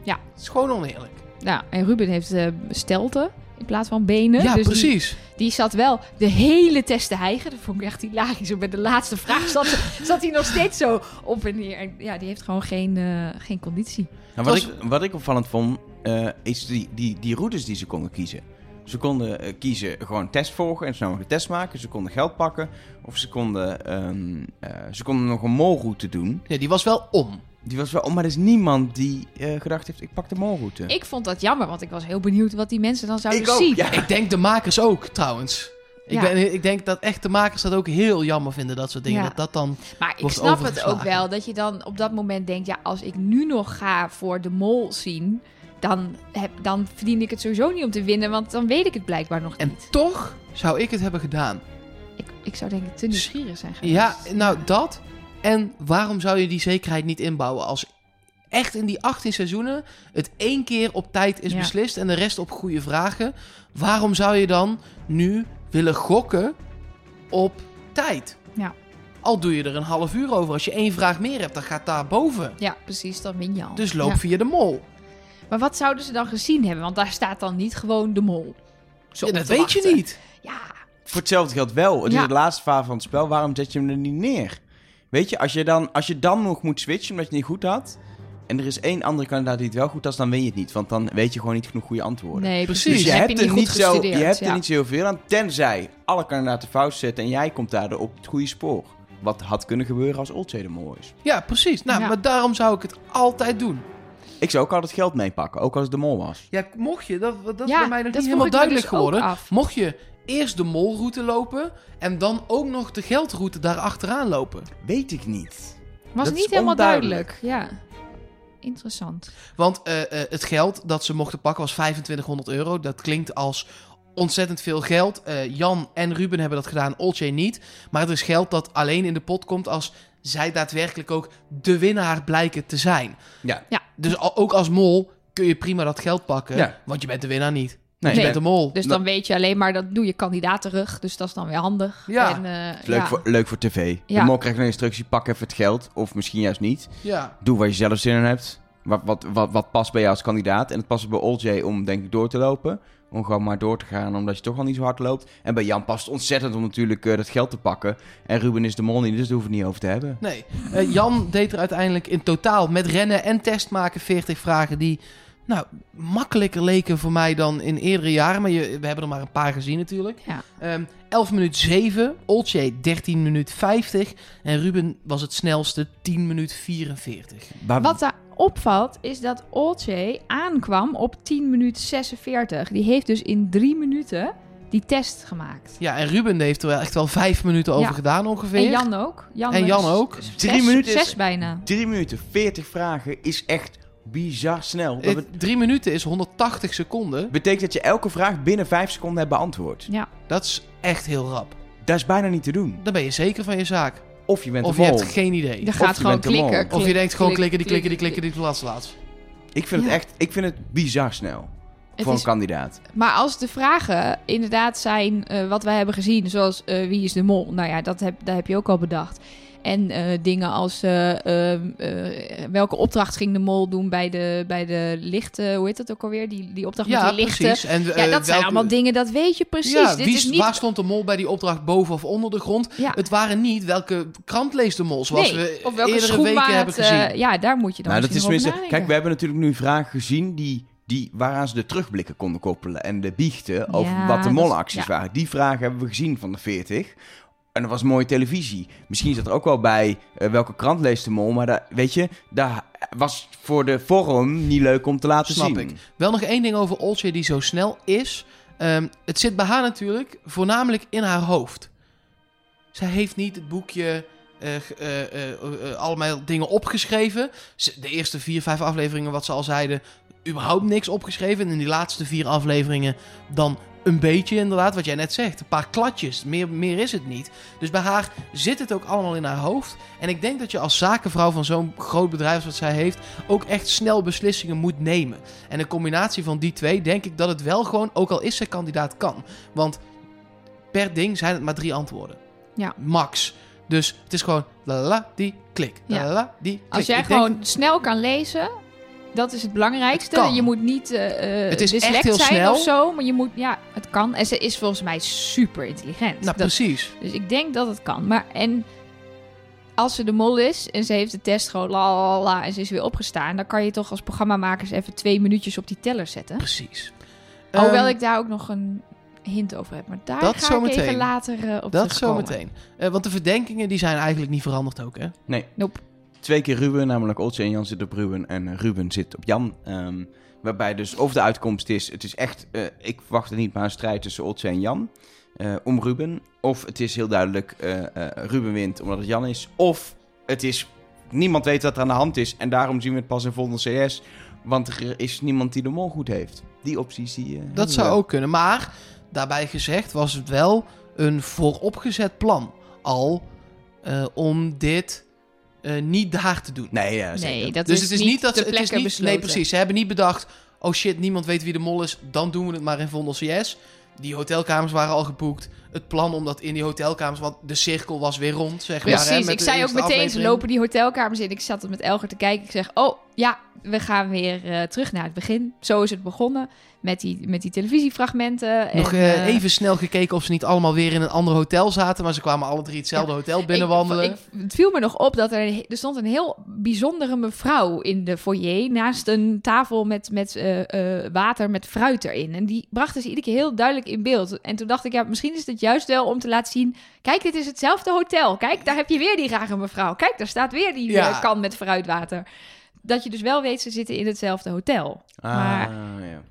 Ja. Het is gewoon oneerlijk. Nou, en Ruben heeft eh stelten in plaats van benen. ja, dus precies. Die, zat wel de hele test te hijgen. Dat vond ik echt hilarisch. Bij de laatste vraag zat, <laughs> zat hij nog steeds zo op en neer. En ja, die heeft gewoon geen, eh, geen conditie. Nou, wat, ik, wat ik opvallend vond, eh, is die, die, die routes die ze konden kiezen. Ze konden eh, kiezen gewoon test volgen en snel de test maken. Ze konden geld pakken. Of ze konden, ehm, eh, ze konden nog een molroute doen. Ja, die was wel om. Die was wel, oh, maar er is niemand die eh, gedacht heeft, ik pak de molroute. Ik vond dat jammer, want ik was heel benieuwd wat die mensen dan zouden Ik ook, zien. ja. Ik denk de makers ook, trouwens. Ik, ben, ik denk dat echt de makers dat ook heel jammer vinden, dat soort dingen. Ja. Dat dat dan... Maar ik snap het ook wel. Dat je dan op dat moment denkt, ja, als ik nu nog ga voor de mol zien... Dan, heb, dan verdien ik het sowieso niet om te winnen, want dan weet ik het blijkbaar nog En niet. toch zou ik het hebben gedaan. Ik, ik zou denk ik te nieuwsgierig zijn geweest. Ja, nou dat. En waarom zou je die zekerheid niet inbouwen als echt in die 18 seizoenen het één keer op tijd is Ja. beslist en de rest op goede vragen? Waarom zou je dan nu willen gokken op tijd? Ja. Al doe je er een half uur over. Als je één vraag meer hebt, dan gaat daar boven. Ja, precies, dan win je al. Dus loop Ja. via de mol. Maar wat zouden ze dan gezien hebben? Want daar staat dan niet gewoon de mol. Zo Ja, op dat weet je niet. Ja, Voor hetzelfde geldt wel. Het Ja. is de laatste fase van het spel. Waarom zet je hem er niet neer? Weet je, als je dan, als je dan nog moet switchen omdat je het niet goed had... en er is één andere kandidaat die het wel goed had, dan win je het niet. Want dan weet je gewoon niet genoeg goede antwoorden. nee, Precies. Dus je Heb hebt, je er niet zo, je hebt ja. er niet zo heel veel aan, tenzij alle kandidaten fout zetten en jij komt daardoor op het goede spoor. Wat had kunnen gebeuren als Olcay de mol is. Ja, precies. Nou, Ja. maar daarom zou ik het altijd doen. Ik zou ook altijd geld meepakken, ook als het de mol was. Ja, mocht je, dat, dat is Ja, bij mij nog niet helemaal duidelijk dus geworden. Mocht je eerst de molroute lopen en dan ook nog de geldroute daar achteraan lopen. Weet ik niet. Was Dat niet helemaal onduidelijk. duidelijk. Ja. Interessant. Want eh, eh, het geld dat ze mochten pakken was 2500 euro. Dat klinkt als ontzettend veel geld. Eh, Jan en Ruben hebben dat gedaan, Olcay niet. Maar het is geld dat alleen in de pot komt als zij daadwerkelijk ook de winnaar blijken te zijn. Ja. Dus al- ook als mol kun je prima dat geld pakken, Ja. want je bent de winnaar niet. Nee, je bent de mol. Dus dan weet je alleen maar, dat doe je kandidaat terug. Dus dat is dan weer handig. Ja. En, eh, Leuk, ja. voor, leuk voor tv. Ja. De mol krijgt een instructie, pak even het geld. Of misschien juist niet. Ja. Doe waar je zelf zin in hebt. Wat, wat, wat, wat past bij jou als kandidaat. En het past bij Olcay om denk ik door te lopen. Om gewoon maar door te gaan, omdat je toch al niet zo hard loopt. En bij Jan past het ontzettend om natuurlijk eh, dat geld te pakken. En Ruben is de mol niet, dus daar hoeven we het niet over te hebben. Nee. Eh, Jan deed er uiteindelijk in totaal met rennen en test maken 40 vragen die nou, makkelijker leken voor mij dan in eerdere jaren. Maar je, we hebben er maar een paar gezien natuurlijk. Ja. Ehm 11 minuut 7, Olcay 13 minuut 50 en Ruben was het snelste 10 minuut 44. Maar Wat daar opvalt, is dat Olcay aankwam op 10 minuten 46. Die heeft dus in drie minuten die test gemaakt. Ja, en Ruben heeft er wel echt wel 5 minuten over Ja. gedaan ongeveer. En Jan ook. Jan En Jan ook. is Drie zes- minuten is- Zes bijna. Drie minuten, 40 vragen is echt bizar snel. Dat drie minuten is 180 seconden. betekent dat je elke vraag binnen vijf seconden hebt beantwoord. Ja. Dat is echt heel rap. Dat is bijna niet te doen. Dan ben je zeker van je zaak. Of je bent Of de je hebt geen idee. Je Of gaat je gewoon klikken. Of je denkt gewoon klik, klikken, die klikken, die klik, klikken, die plaats laatst. Ik vind het echt, ik vind het bizar snel. Het voor is- een kandidaat. Maar als de vragen inderdaad zijn eh, wat wij hebben gezien, zoals eh, wie is de mol? Nou ja, dat heb, dat heb je ook al bedacht. En eh, dingen als eh, ehm, eh, welke opdracht ging de mol doen bij de, bij de lichten, hoe heet dat ook alweer? Die, die opdracht Ja, met die lichten. precies. En, Ja, eh, dat zijn allemaal dingen, dat weet je precies. Ja, Dit wie, is niet... waar stond de mol bij die opdracht boven of onder de grond? Ja. Het waren niet welke krant leest de mol, zoals nee, we of welke eerdere weken hebben gezien. ja, daar moet je dan Nou, dat is tenminste. Kijk, we hebben natuurlijk nu vragen gezien die, die, waaraan ze de terugblikken konden koppelen. En de biechten over Ja, wat de molacties ja. waren. Die vragen hebben we gezien van de 40. En dat was mooie televisie. Misschien zat er ook wel bij eh, welke krant leest de mol. Maar daar, weet je, daar was voor de forum niet leuk om te laten Snap zien. ik. Wel nog één ding over Olsje die zo snel is. Ehm, het zit bij haar natuurlijk voornamelijk in haar hoofd. Zij heeft niet het boekje, eh, eh, allemaal dingen opgeschreven. De eerste vier, vijf afleveringen, wat ze al zeiden, überhaupt niks opgeschreven. En in die laatste vier afleveringen dan een beetje inderdaad, wat jij net zegt. Een paar kladjes, meer, meer is het niet. Dus bij haar zit het ook allemaal in haar hoofd. En ik denk dat je als zakenvrouw van zo'n groot bedrijf als wat zij heeft... ook echt snel beslissingen moet nemen. En een combinatie van die twee denk ik dat het wel gewoon, ook al is ze kandidaat, kan. Want per ding zijn het maar drie antwoorden. Ja. Max. Dus het is gewoon la la die, klik. La Ja. la die, klik. Als jij Ik denk- gewoon snel kan lezen, dat is het belangrijkste. Het. Je moet niet eh eh, Het is echt heel zijn snel. of zo, maar je moet, ja, het kan. En ze is volgens mij super intelligent. Nou, Dat- precies. dus ik denk dat het kan. Maar en als ze de mol is en ze heeft de test gewoon la la la en ze is weer opgestaan, dan kan je toch als programmamakers even twee minuutjes op die teller zetten. Precies. Hoewel Ehm, ik daar ook nog een hint over heb, maar daar Dat ga ik even later eh, op Dat terugkomen. zometeen. Eh want de verdenkingen die zijn eigenlijk niet veranderd ook, hè? Nee. Nope. Twee keer Ruben, namelijk Oltje en Jan zit op Ruben en eh, Ruben zit op Jan. Ehm, waarbij dus of de uitkomst is, het is echt, eh, ik verwacht het niet, maar een strijd tussen Oltje en Jan eh, om Ruben. Of het is heel duidelijk, Ruben wint omdat het Jan is. Of het is, niemand weet wat er aan de hand is en daarom zien we het pas in volgende CS. Want er is niemand die de mol goed heeft. Die opties die... Dat zou wel. ook kunnen. Maar daarbij gezegd was het wel een vooropgezet plan. Al om dit eh, niet daar te doen. Nee, ja, zeker. Nee, dat dus is het is niet, niet dat de ze. Het is niet, besloten. nee, precies. Ze hebben niet bedacht. Oh shit, niemand weet wie de mol is. Dan doen we het maar in Vondel CS. Die hotelkamers waren al geboekt. Het plan om dat in die hotelkamers. Want de cirkel was weer rond, zeg maar. hè, Precies, ik zei ook meteen, ze lopen die hotelkamers in. Ik zat er met Elger te kijken. Ik zeg, oh ja, we gaan weer eh, terug naar het begin. Zo is het begonnen met die, met die televisiefragmenten. Nog en, eh, eh, even snel gekeken of ze niet allemaal weer in een ander hotel zaten. Maar ze kwamen alle drie hetzelfde hotel binnenwandelen. Ik, ik- het viel me nog op dat er, er stond een heel bijzondere mevrouw in de foyer naast een tafel met, met water met fruit erin. En die brachten ze iedere keer heel duidelijk in beeld. En toen dacht ik, ja, misschien is het juist wel om te laten zien... Kijk, dit is hetzelfde hotel. Kijk, daar heb je weer die rare mevrouw. Kijk, daar staat weer die Ja. kan met fruitwater. Dat je dus wel weet, ze zitten in hetzelfde hotel. Ah, Maar- ja.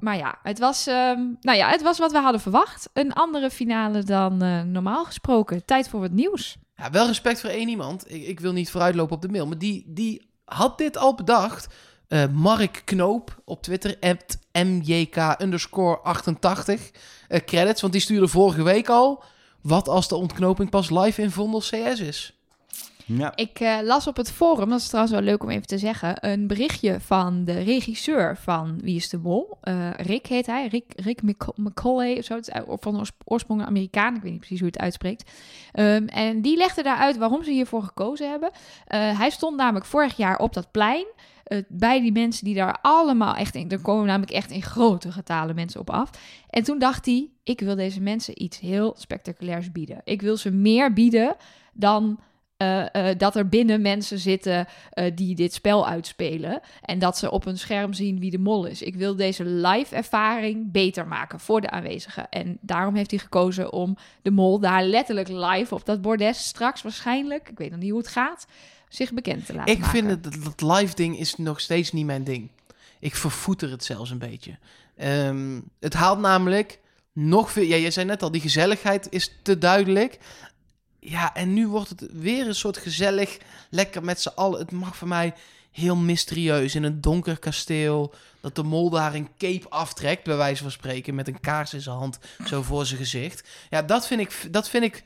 Maar ja, het was, ehm, nou ja, het was wat we hadden verwacht. Een andere finale dan eh, normaal gesproken. Tijd voor wat nieuws. Ja, wel respect voor één iemand. Ik, ik wil niet vooruitlopen op de mail. Maar die, die had dit al bedacht. Eh, Mark Knoop op Twitter. at MJK underscore 88. eh, credits, want die stuurde vorige week al. Wat als de ontknoping pas live in Vondel CS is? Ja. Ik eh, las op het forum, dat is trouwens wel leuk om even te zeggen, een berichtje van de regisseur van Wie is de Mol. Eh, Rick heet hij, Rick, Rick Mc- McCauley of zo. Het is van oors- oorsprong Amerikaan, ik weet niet precies hoe het uitspreekt. Ehm, en die legde daaruit waarom ze hiervoor gekozen hebben. Eh, hij stond namelijk vorig jaar op dat plein. bij die mensen die daar allemaal echt in. Er komen namelijk echt in grote getalen mensen op af. En toen dacht hij: ik wil deze mensen iets heel spectaculairs bieden. Ik wil ze meer bieden dan eh, eh, dat er binnen mensen zitten eh, die dit spel uitspelen. En dat ze op een scherm zien wie de mol is. Ik wil deze live ervaring beter maken voor de aanwezigen. En daarom heeft hij gekozen om de mol daar letterlijk live op dat bordes straks waarschijnlijk, ik weet nog niet hoe het gaat, zich bekend te laten Ik maken. vind het, dat, live ding is nog steeds niet mijn ding. Ik vervoeter het zelfs een beetje. Ehm, het haalt namelijk nog veel... Ja, je zei net al, die gezelligheid is te duidelijk. Ja, en nu wordt het weer een soort gezellig, lekker met z'n allen. Het mag voor mij heel mysterieus in een donker kasteel. Dat de mol daar een cape aftrekt, bij wijze van spreken, met een kaars in zijn hand, zo voor zijn gezicht. Ja, dat vind ik, dat vind ik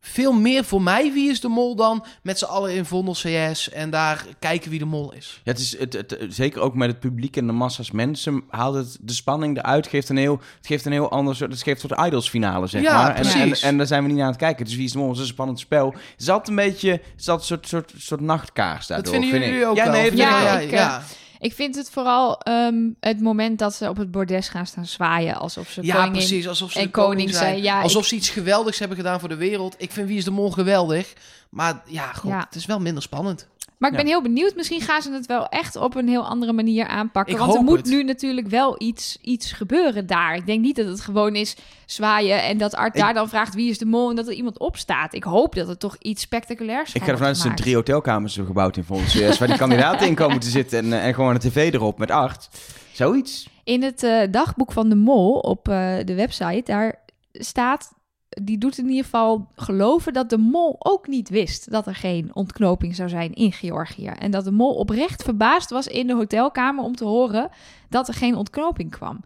veel meer voor mij wie is de mol dan met z'n allen in Vondel CS en daar kijken wie de mol is. Ja, het is het, het, zeker ook met het publiek en de massa's mensen haalt het de spanning eruit. Geeft een heel, het geeft een heel ander soort. Het geeft een soort idols finale, zeg Ja, maar. En, en, precies. en, daar zijn we niet naar aan het kijken. Dus wie is de mol? Het is een spannend spel. Het is altijd een beetje. Het is altijd een soort, soort, soort nachtkaars daardoor. dat vinden vind jullie ik. ook ja, wel? Nee, dat Ja, ik ja, wel. Ik, vind het vooral ehm, het moment dat ze op het bordes gaan staan zwaaien alsof ze Ja, koningin precies. Alsof ze en koning koning zijn. zijn. Ja, Alsof ze iets geweldigs hebben gedaan voor de wereld. Ik vind Wie is de Mol geweldig. Maar ja, god, Ja. het is wel minder spannend. Maar ik Ja. ben heel benieuwd. Misschien gaan ze het wel echt op een heel andere manier aanpakken. Ik Want er moet het. nu natuurlijk wel iets, iets gebeuren daar. Ik denk niet dat het gewoon is zwaaien en dat Art Ik- daar dan vraagt wie is de mol en dat er iemand opstaat. Ik hoop dat er toch iets spectaculairs Ik van ga ervan uit dat drie hotelkamers hebben gebouwd in Vondel CS... waar die kandidaten in komen te zitten en, en gewoon een tv erop met acht. Zoiets. In het eh, dagboek van de mol op eh, de website, daar staat... Die doet in ieder geval geloven dat de mol ook niet wist dat er geen ontknoping zou zijn in Georgië. En dat de mol oprecht verbaasd was in de hotelkamer om te horen dat er geen ontknoping kwam.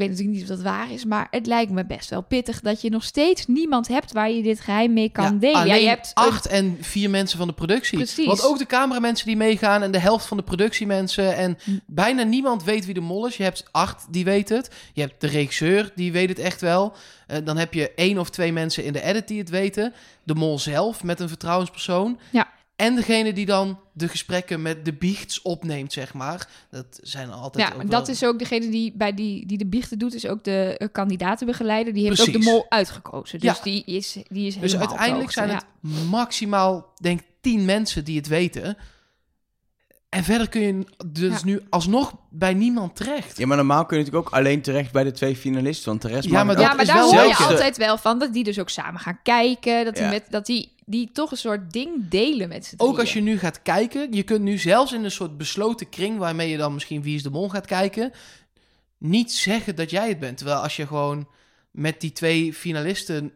Ik weet natuurlijk niet of dat waar is, maar het lijkt me best wel pittig dat je nog steeds niemand hebt waar je dit geheim mee kan Ja, delen. Ja, je hebt een- acht en vier mensen van de productie. Precies. Want ook de cameramensen die meegaan en de helft van de productiemensen. En Hm. bijna niemand weet wie de mol is. Je hebt acht die weten het. Je hebt de regisseur, die weet het echt wel. Eh, dan heb je één of twee mensen in de edit die het weten. De mol zelf met een vertrouwenspersoon. Ja. En degene die dan de gesprekken met de biechts opneemt, zeg maar. Dat zijn altijd Ja, ook maar wel- dat is ook degene die bij die, die de biechten doet, is ook de eh, kandidatenbegeleider. Die heeft ook de mol uitgekozen. Dus Ja. die is, die is Dus uiteindelijk zijn ja. het maximaal, denk ik, tien mensen die het weten. En verder kun je dus Ja. nu alsnog bij niemand terecht. Ja, maar normaal kun je natuurlijk ook alleen terecht bij de twee finalisten. Want de rest Ja, maar dat ja, maar is daar wel hoor je altijd wel van dat die dus ook samen gaan kijken. Dat die, Ja. met, dat die, die toch een soort ding delen met z'n Ook als je nu gaat kijken, je kunt nu zelfs in een soort besloten kring waarmee je dan misschien Wie is de Mol gaat kijken, niet zeggen dat jij het bent. Terwijl als je gewoon met die twee finalisten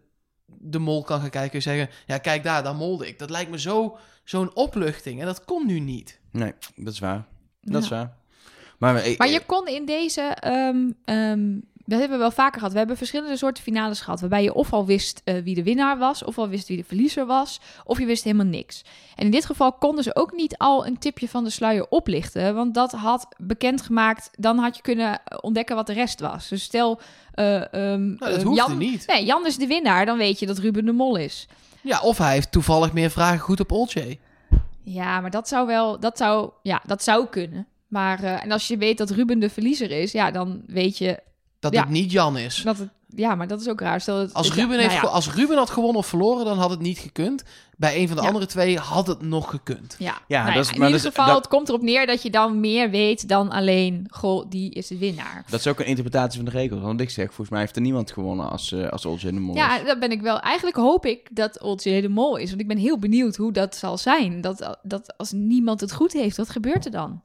de mol kan gaan kijken en zeggen, ja kijk daar, daar molde ik. Dat lijkt me zo, zo'n opluchting en dat komt nu niet. Nee, dat is waar. Dat Ja. is waar. Maar, eh, Maar je kon in deze... ehm, ehm, dat hebben we wel vaker gehad. We hebben verschillende soorten finales gehad. Waarbij je of al wist eh, wie de winnaar was, of al wist wie de verliezer was, of je wist helemaal niks. En in dit geval konden ze ook niet al een tipje van de sluier oplichten. Want dat had bekendgemaakt. Dan had je kunnen ontdekken wat de rest was. Dus stel. eh, ehm, Nou, dat eh, hoeft Jan, niet. Nee, Jan is de winnaar. Dan weet je dat Ruben de Mol is. Ja, of hij heeft toevallig meer vragen goed op Olcay. Ja, maar dat zou wel. Dat zou, ja, dat zou kunnen. Maar eh, en als je weet dat Ruben de verliezer is, ja, dan weet je Dat Ja. het niet Jan is. dat het. Ja, maar dat is ook raar. Stel dat, Als ja, Ruben, nou heeft ja. als Ruben had gewonnen of verloren, dan had het niet gekund. Bij een van de Ja. andere twee had het nog gekund. Ja, Ja, nou dat is- in maar ieder geval, dat- het komt erop neer dat je dan meer weet dan alleen, goh, die is de winnaar. Dat is ook een interpretatie van de regels. Want ik zeg, volgens mij heeft er niemand gewonnen als, eh als Olje in de Mol Ja, dat ben ik wel. Eigenlijk hoop ik dat Oltje de Mol is, want ik ben heel benieuwd hoe dat zal zijn. Dat, dat als niemand het goed heeft, wat gebeurt er dan?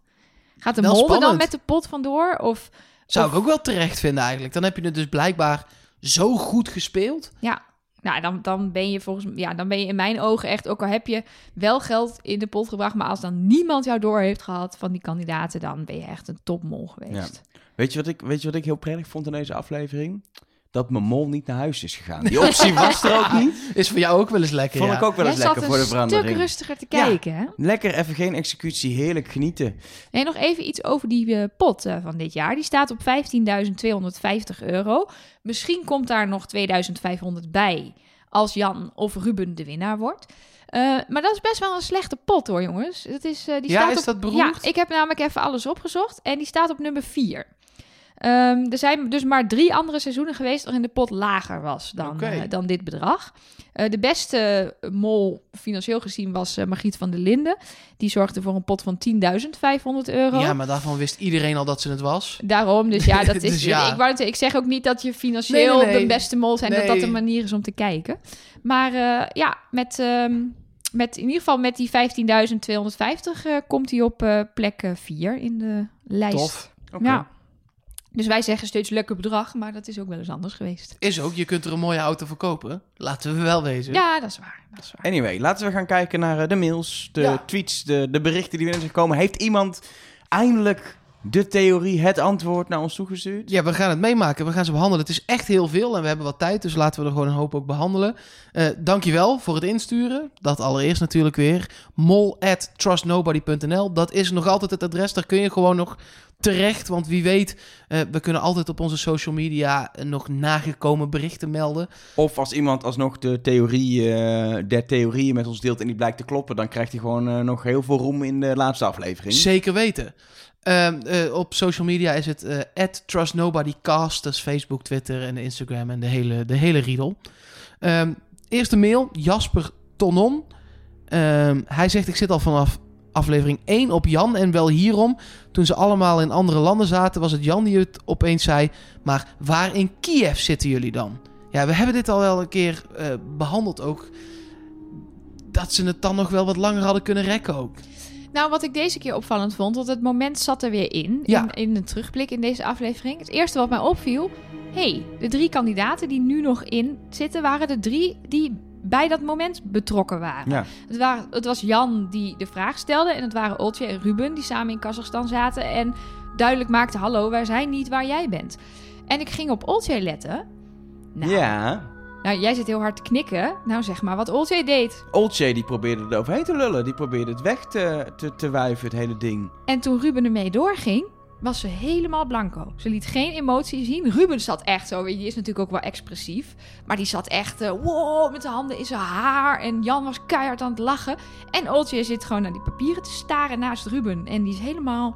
Gaat de Wel mol er dan met de pot vandoor? Of, Zou Of- ik ook wel terecht vinden eigenlijk. Dan heb je het dus blijkbaar zo goed gespeeld. ja, nou, dan, dan ben je volgens ja, dan ben je in mijn ogen echt, ook al heb je wel geld in de pot gebracht, maar als dan niemand jou door heeft gehad van die kandidaten, dan ben je echt een topmol geweest. Weet, je wat ik, weet je wat ik heel prettig vond in deze aflevering? Dat mijn mol niet naar huis is gegaan. <laughs> Die optie was er ook niet. Is voor jou ook wel eens lekker, Vond ja. ik ook wel Jij eens zat lekker voor een de stuk verandering. rustiger te Ja. kijken, hè? Lekker, even geen executie, heerlijk genieten. Nee, nog even iets over die eh, pot eh, van dit jaar. Die staat op 15.250 euro. Misschien komt daar nog 2.500 bij als Jan of Ruben de winnaar wordt. Eh, maar dat is best wel een slechte pot hoor, jongens. Dat is, eh, die Ja, staat is op, dat beroerd? Ja, ik heb namelijk even alles opgezocht en die staat op nummer 4. Ehm, er zijn dus maar drie andere seizoenen geweest waarin de pot lager was dan, eh, dan dit bedrag. Eh, de beste mol financieel gezien was eh, Margriet van der Linden. Die zorgde voor een pot van 10.500 euro. Ja, maar daarvan wist iedereen al dat ze het was. Daarom, dus ja, <laughs> dat is. Dus ja. Ik, wou ik zeg ook niet dat je financieel Nee, nee, nee. de beste mol zijn, dat dat een manier is om te kijken. Maar ja, met, ehm, met in ieder geval met die 15.250 eh, komt hij op plek 4 in de lijst. Tof. Oké. Ja. Dus wij zeggen steeds lekker bedrag, maar dat is ook wel eens anders geweest. Is ook, je kunt er een mooie auto voor kopen. Laten we wel wezen. Ja, dat is waar. Dat is waar. Anyway, laten we gaan kijken naar eh, de mails, de Ja. tweets, de, de berichten die binnen zijn gekomen. Heeft iemand eindelijk de theorie, het antwoord naar ons toegestuurd? Ja, we gaan het meemaken. We gaan ze behandelen. Het is echt heel veel en we hebben wat tijd, dus laten we er gewoon een hoop ook behandelen. Eh dankjewel voor het insturen. Dat allereerst natuurlijk weer. mol at trustnobody.nl. Dat is nog altijd het adres. Daar kun je gewoon nog terecht. Want wie weet, eh, we kunnen altijd op onze social media eh, nog nagekomen berichten melden. Of als iemand alsnog de theorie, eh, der theorieën met ons deelt en die blijkt te kloppen, dan krijgt hij gewoon nog heel veel roem in de laatste aflevering. Zeker weten. Ehm, eh, op social media is het trustnobodycast. Dat is Facebook, Twitter en Instagram en de hele, de hele riedel. Ehm, eerste mail, Jasper Tonon. Ehm, hij zegt, ik zit al vanaf aflevering 1 op Jan en wel hierom. Toen ze allemaal in andere landen zaten, was het Jan die het opeens zei. Maar waar in Kiev zitten jullie dan? Ja, we hebben dit al wel een keer eh, behandeld ook. Dat ze het dan nog wel wat langer hadden kunnen rekken ook. Nou, wat ik deze keer opvallend vond, want het moment zat er weer in, Ja. in, in een terugblik in deze aflevering. Het eerste wat mij opviel, hey, de drie kandidaten die nu nog in zitten, waren de drie die bij dat moment betrokken waren. Ja. Het, waren, het was Jan die de vraag stelde en het waren Oltje en Ruben die samen in Kazachstan zaten en duidelijk maakten, hallo, wij zijn niet waar jij bent. En ik ging op Oltje letten. Nou, Ja. nou, jij zit heel hard te knikken. Nou, zeg maar wat Oltje deed. Olcay die probeerde er overheen te lullen. Die probeerde het weg te, te, te wuiven, het hele ding. En toen Ruben ermee doorging, was ze helemaal blanco. Ze liet geen emotie zien. Ruben zat echt zo, weet je, die is natuurlijk ook wel expressief. Maar die zat echt, eh, wow, met de handen in zijn haar. En Jan was keihard aan het lachen. En Oltje zit gewoon naar die papieren te staren naast Ruben. En die is helemaal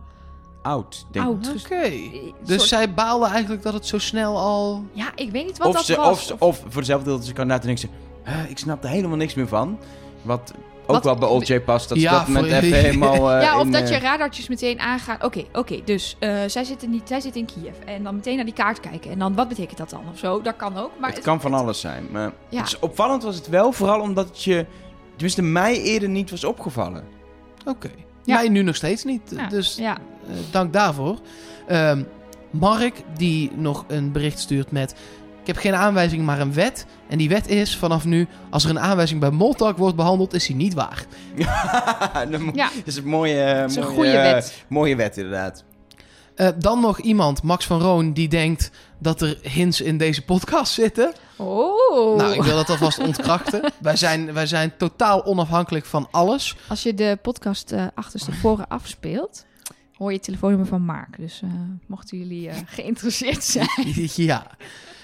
Oud, denk oud. Oké. Een Dus soort- zij baalde eigenlijk dat het zo snel al... Ja, ik weet niet wat Of, dat ze, was. of, ze- of voor dezelfde deel dat ze kan na te denken, ze, "Huh, ik snap er helemaal niks meer van. Wat ook Wat- wel bij Olcay past, dat Ja, dat moment <laughs> helemaal... eh, ja, of in, dat eh, je radartjes meteen aangaat. Oké, oké, dus eh, zij, zitten niet, zij zit in Kiev. En dan meteen naar die kaart kijken. En dan, wat betekent dat dan of zo? Dat kan ook. Maar het kan van alles zijn. Maar Ja. het is opvallend was het wel, vooral omdat het je... Tenminste, mij eerder niet was opgevallen. Oké. Ja. Mij nu nog steeds niet. Ja, Dus ja. eh, dank daarvoor. Ehm, Mark, die nog een bericht stuurt met... Ik heb geen aanwijzing, maar een wet. En die wet is vanaf nu... Als er een aanwijzing bij Moltalk wordt behandeld, is die niet waar. <laughs> Ja. dat is een mooie, Dat is een mooie, goede wet. Mooie wet, inderdaad. Eh, dan nog iemand, Max van Roon, die denkt dat er hints in deze podcast zitten. Oh. Nou, ik wil dat alvast ontkrachten. <laughs> wij, zijn, wij zijn totaal onafhankelijk van alles. Als je de podcast eh achterstevoren afspeelt, hoor je het telefoonnummer van Mark. Dus eh, mochten jullie eh, geïnteresseerd zijn. <laughs> ja.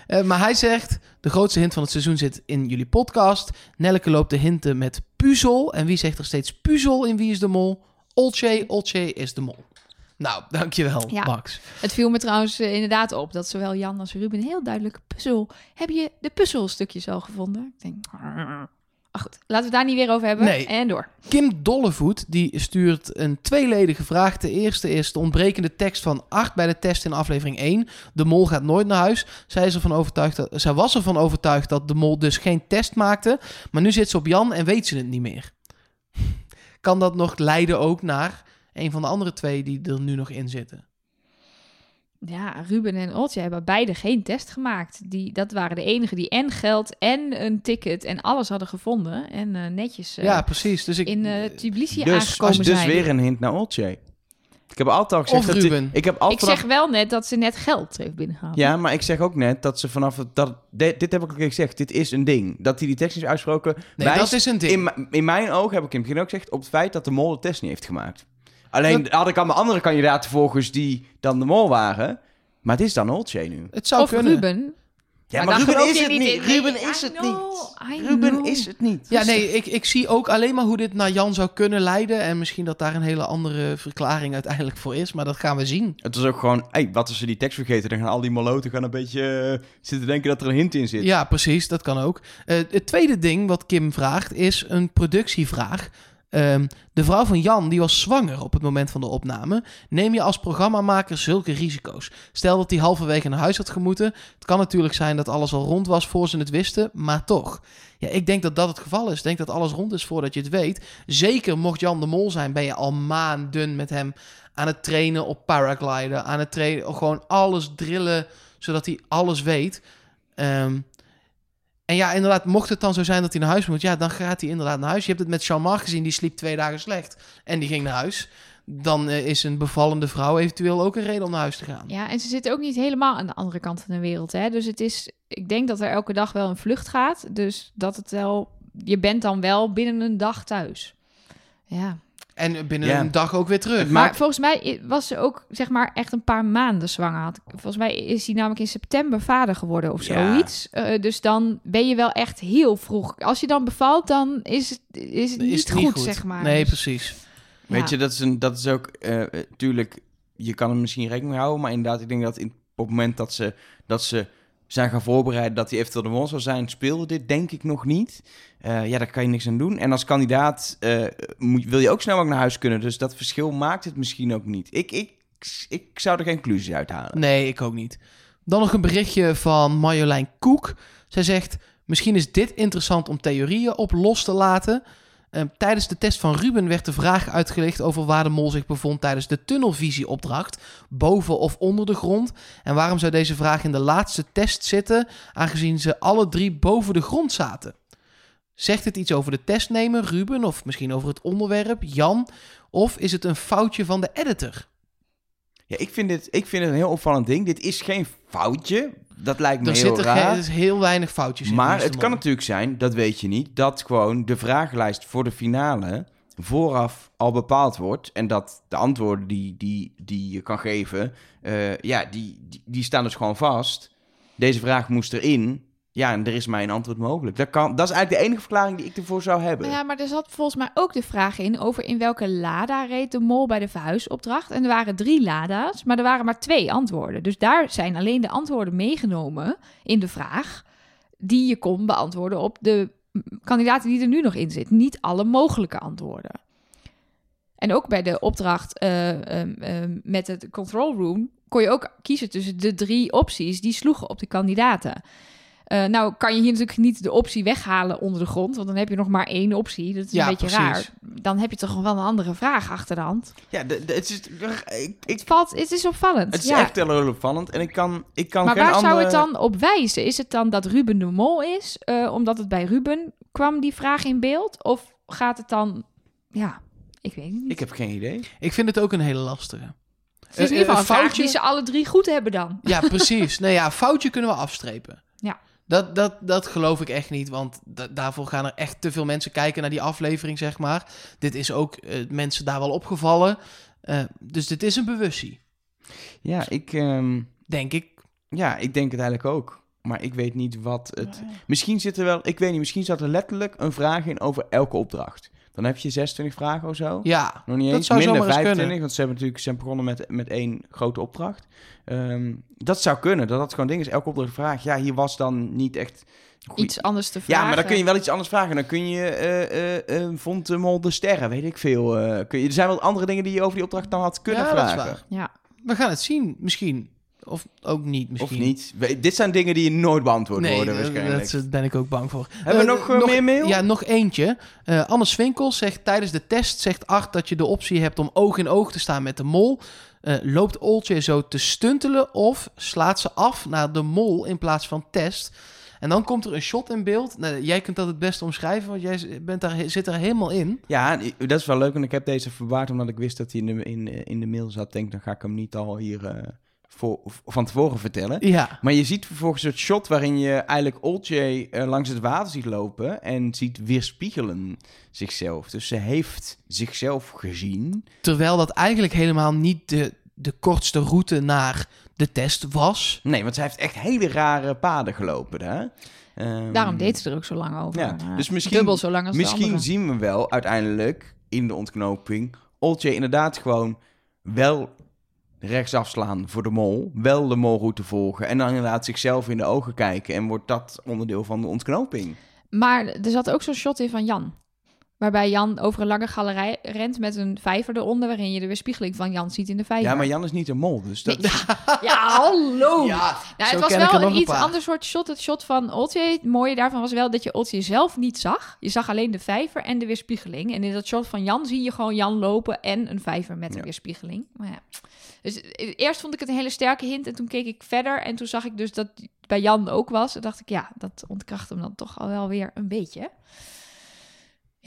Eh, maar hij zegt, de grootste hint van het seizoen zit in jullie podcast. Nelleke loopt de hinten met puzzel. En wie zegt er steeds puzzel in Wie is de Mol? Olcay, Olcay is de mol. Nou, dankjewel, Ja. Max. Het viel me trouwens eh, inderdaad op dat zowel Jan als Ruben heel duidelijk puzzel. Heb je de puzzelstukjes al gevonden? Ik denk. Ah, goed, laten we het daar niet weer over hebben. Nee. En door. Kim Dollevoet die stuurt een tweeledige vraag. De eerste is de ontbrekende tekst van 8 bij de test in aflevering 1. De mol gaat nooit naar huis. Zij, is ervan overtuigd dat, zij was ervan overtuigd dat de mol dus geen test maakte. Maar nu zit ze op Jan en weet ze het niet meer. Kan dat nog leiden ook naar een van de andere twee die er nu nog in zitten? Ja, Ruben en Oltje hebben beide geen test gemaakt. Die, dat waren de enigen die en geld en een ticket en alles hadden gevonden. En eh, netjes eh, ja, precies. Dus ik, in eh Tbilisi Dus, aangekomen als, dus zijn. weer een hint naar Olcay. Ik heb altijd al gezegd Of dat... Ruben. Ik heb altijd Ik vanaf- zeg wel net dat ze net geld heeft binnengehaald. Ja, maar ik zeg ook net dat ze vanaf... het- Dat, dit, dit heb ik ook gezegd, dit is een ding. Dat hij die tekst is uitgesproken... nee, wijst dat is een ding. in, in mijn ogen, heb ik in het begin ook gezegd... op het feit dat de mol de test niet heeft gemaakt. Alleen had ik allemaal andere kandidaten volgens die dan de mol waren... Maar het is dan Olcay nu. het zou of kunnen. Ruben. Ja, Maar Ruben is het niet niet. in. Nee, Ruben I is het know, niet. Ruben is het niet. Ja, nee, ik, ik zie ook alleen maar hoe dit naar Jan zou kunnen leiden. En misschien dat daar een hele andere verklaring uiteindelijk voor is. Maar dat gaan we zien. Het was ook gewoon, hey, wat als ze die tekst vergeten? Dan gaan al die moloten gaan een beetje eh, zitten denken dat er een hint in zit. Ja, precies, dat kan ook. Eh, het tweede ding wat Kim vraagt is een productievraag. Ehm, de vrouw van Jan die was zwanger op het moment van de opname. Neem je als programmamaker zulke risico's? Stel dat hij halverwege naar huis had gemoeten. Het kan natuurlijk zijn dat alles al rond was voor ze het wisten, maar toch. Ja, ik denk dat dat het geval is. Ik denk dat alles rond is voordat je het weet. Zeker mocht Jan de Mol zijn, ben je al maanden met hem aan het trainen op paragliden. Aan het trainen, gewoon alles drillen, zodat hij alles weet. Ehm, en ja, inderdaad, mocht het dan zo zijn dat hij naar huis moet, ja, dan gaat hij inderdaad naar huis. Je hebt het met Jean-Marc gezien, die sliep twee dagen slecht en die ging naar huis. Dan eh, is een bevallende vrouw eventueel ook een reden om naar huis te gaan. Ja, en ze zitten ook niet helemaal aan de andere kant van de wereld. Hè? Dus het is, ik denk dat er elke dag wel een vlucht gaat. Dus dat het wel, je bent dan wel binnen een dag thuis. Ja. En binnen een dag ook weer terug. Maar volgens mij was ze ook, zeg maar, echt een paar maanden zwanger. Had. Volgens mij is hij namelijk in september vader geworden of zoiets. Eh, dus dan ben je wel echt heel vroeg. Als je dan bevalt, dan is het, is het, Is niet, het niet goed, goed. zeg maar. Nee, Dus, precies. Weet je, dat is, een, dat is ook, eh tuurlijk, je kan er misschien rekening mee houden, maar inderdaad, ik denk dat in, op het moment dat ze, dat ze zijn gaan voorbereiden dat hij eventueel de mol zou zijn, speelde dit denk ik nog niet. Eh, ja, daar kan je niks aan doen. En als kandidaat eh, wil je ook snel ook naar huis kunnen, dus dat verschil maakt het misschien ook niet. Ik, ik, ik zou er geen conclusie uit halen. Nee, ik ook niet. Dan nog een berichtje van Marjolein Koek. Zij zegt: Misschien is dit interessant om theorieën op los te laten. Eh, tijdens de test van Ruben werd de vraag uitgelegd over waar de mol zich bevond tijdens de tunnelvisieopdracht, boven of onder de grond. En waarom zou deze vraag in de laatste test zitten, aangezien ze alle drie boven de grond zaten? Zegt het iets over de testnemer, Ruben, of misschien over het onderwerp, Jan? Of is het een foutje van de editor? Ja, ik vind, dit, ik vind het een heel opvallend ding. Dit is geen foutje. Dat lijkt me Er heel zitten raar. geen- er is heel weinig foutjes in. Maar het kan natuurlijk zijn, dat weet je niet, dat gewoon de vragenlijst voor de finale vooraf al bepaald wordt. En dat de antwoorden die, die, die je kan geven, eh, ja, die, die, die staan dus gewoon vast. Deze vraag moest erin. Ja, en er is maar een antwoord mogelijk. Dat, kan, dat is eigenlijk de enige verklaring die ik ervoor zou hebben. Nou ja, maar er zat volgens mij ook de vraag in over in welke Lada reed de mol bij de verhuisopdracht. En er waren drie Lada's, maar er waren maar twee antwoorden. Dus daar zijn alleen de antwoorden meegenomen in de vraag die je kon beantwoorden op de kandidaten die er nu nog in zit. Niet alle mogelijke antwoorden. En ook bij de opdracht eh, ehm, ehm, met het control room kon je ook kiezen tussen de drie opties die sloegen op de kandidaten. Eh, nou kan je hier natuurlijk niet de optie weghalen onder de grond, want dan heb je nog maar één optie. Dat is Ja, een beetje precies. raar. Dan heb je toch gewoon wel een andere vraag achter de hand. Ja, de, de- het is, ik, ik, Het, valt, het is opvallend. het is ja. echt heel opvallend. En ik kan, ik kan maar geen waar andere... zou het dan op wijzen? Is het dan dat Ruben de Mol is, eh, omdat het bij Ruben kwam die vraag in beeld? Of gaat het dan, ja, ik weet het niet. Ik heb geen idee. Ik vind het ook een hele lastige. het is in eh, ieder geval een foutje? die ze alle drie goed hebben dan. Ja, <laughs> precies. nee, ja, foutje kunnen we afstrepen. Ja. Dat, dat, dat geloof ik echt niet, want da- daarvoor gaan er echt te veel mensen kijken naar die aflevering, zeg maar. Dit is ook eh, mensen daar wel opgevallen. Eh, dus dit is een bewustie, Ja, ik, ehm, denk ik. ja, ik denk het eigenlijk ook. Maar ik weet niet wat het... Misschien zit er wel... Ik weet niet, misschien zat er letterlijk een vraag in over elke opdracht. Dan heb je 26 vragen of zo. Ja, Nog niet dat eens. zou Minder zomaar eens 25, kunnen. want ze hebben natuurlijk hebben begonnen met, met één grote opdracht. Ehm, dat zou kunnen, dat dat gewoon ding is. Elke opdracht vraag. Ja, hier was dan niet echt... goeie- Iets anders te vragen. Ja, maar dan kun je wel iets anders vragen. Dan kun je, eh, eh, eh, vond de mol de sterren, weet ik veel. kun je, er zijn wel andere dingen die je over die opdracht dan had kunnen Ja, dat is vragen. waar. Ja. We gaan het zien, misschien. Of ook niet, misschien. Of niet. We- dit zijn dingen die nooit beantwoord Nee, worden waarschijnlijk. daar ben ik ook bang voor. Hebben we Eh, nog, eh, meer mail? Ja, nog eentje. Eh, Anne Swinkel zegt tijdens de test zegt Art dat je de optie hebt om oog in oog te staan met de mol. Loopt Oltje zo te stuntelen of slaat ze af naar de mol in plaats van test? En dan komt er een shot in beeld. Nou, jij kunt dat het beste omschrijven, want jij bent daar, zit er helemaal in. Ja, dat is wel leuk. En ik heb deze verwaard omdat ik wist dat hij in de, in, in de mail zat. Denk, dan ga ik hem niet al hier voor, van tevoren vertellen. Ja, Maar je ziet vervolgens het shot waarin je eigenlijk Olcay eh, langs het water ziet lopen en ziet weerspiegelen zichzelf. Dus ze heeft zichzelf gezien. terwijl dat eigenlijk helemaal niet de, de kortste route naar de test was. Nee, want zij heeft echt hele rare paden gelopen daar. Ehm, Daarom deed ze er ook zo lang over. Ja, Ja. dus misschien- Dubbel zo lang als Misschien zien we wel uiteindelijk in de ontknoping Olcay inderdaad gewoon wel rechtsaf slaan voor de mol. Wel de molroute volgen. En dan inderdaad zichzelf in de ogen kijken. En wordt dat onderdeel van de ontknoping. Maar er zat ook zo'n shot in van Jan. Waarbij Jan over een lange galerij rent met een vijver eronder... waarin je de weerspiegeling van Jan ziet in de vijver. Ja, maar Jan is niet een mol, dus dat... Ja, hallo! <laughs> Ja, Nou, het was wel een iets ander soort shot. Het shot van Oltje. Het mooie daarvan was wel dat je Oltje zelf niet zag. Je zag alleen de vijver en de weerspiegeling. En in dat shot van Jan zie je gewoon Jan lopen en een vijver met een Ja. weerspiegeling. Maar ja. Dus eh, eerst vond ik het een hele sterke hint. En toen keek ik verder. En toen zag ik dus dat bij Jan ook was. En dacht ik, ja, dat ontkracht hem dan toch al wel weer een beetje.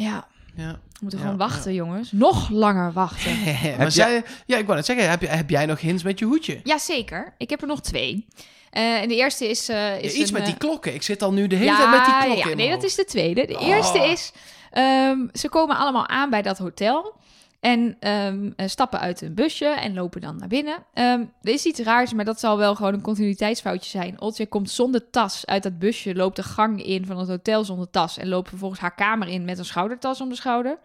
Ja, Ja. we moeten Ja, gewoon wachten, jongens. Nog langer wachten. <laughs> maar jij- ja, ik wou net zeggen, heb, je- heb jij nog hints met je hoedje? Jazeker, ik heb er nog twee. Eh, en de eerste is... eh, is Iets een, met eh, die klokken. Ik zit al nu de hele tijd met die klokken nee, dat is de tweede. De Oh. eerste is, ehm, ze komen allemaal aan bij dat hotel. En ehm, eh, stappen uit een busje en lopen dan naar binnen. Ehm, er is iets raars, maar dat zal wel gewoon een continuïteitsfoutje zijn. Oltje komt zonder tas uit dat busje, loopt de gang in van het hotel zonder tas... en loopt vervolgens haar kamer in met een schoudertas om de schouder.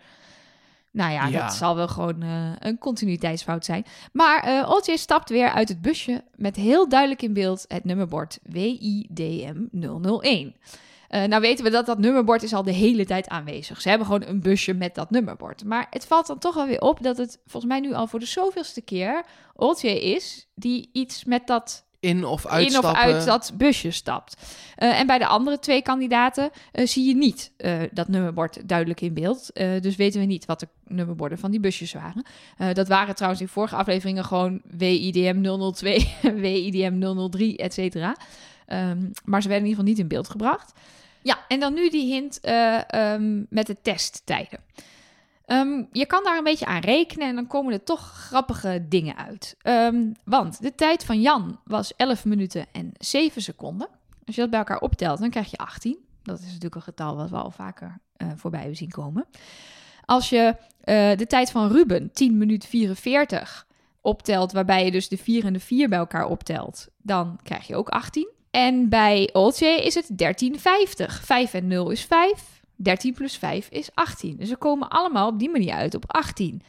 Nou ja, Ja. dat zal wel gewoon eh, een continuïteitsfout zijn. Maar eh Oltje stapt weer uit het busje met heel duidelijk in beeld het nummerbord WIDM 001. Eh, nou weten we dat dat nummerbord is al de hele tijd aanwezig. Ze hebben gewoon een busje met dat nummerbord. Maar het valt dan toch wel weer op dat het volgens mij nu al voor de zoveelste keer Oltje is die iets met dat In of in of uit dat busje stapt. Eh, en bij de andere twee kandidaten eh, zie je niet dat nummerbord duidelijk in beeld. Dus weten we niet wat de nummerborden van die busjes waren. Dat waren trouwens in vorige afleveringen gewoon WIDM 002, WIDM 003, et cetera. Ehm, maar ze werden in ieder geval niet in beeld gebracht. Ja, en dan nu die hint eh, ehm, met de testtijden. Ehm, je kan daar een beetje aan rekenen en dan komen er toch grappige dingen uit. Want de tijd van Jan was 11 minuten en 7 seconden. Als je dat bij elkaar optelt, dan krijg je 18. Dat is natuurlijk een getal wat we al vaker eh, voorbij hebben zien komen. Als je eh, de tijd van Ruben, 10 minuten 44, optelt, waarbij je dus de 4 en de 4 bij elkaar optelt, dan krijg je ook 18. En bij Oltje is het 1350. 5 en 0 is 5. 13 plus 5 is 18. Dus ze komen allemaal op die manier uit op 18.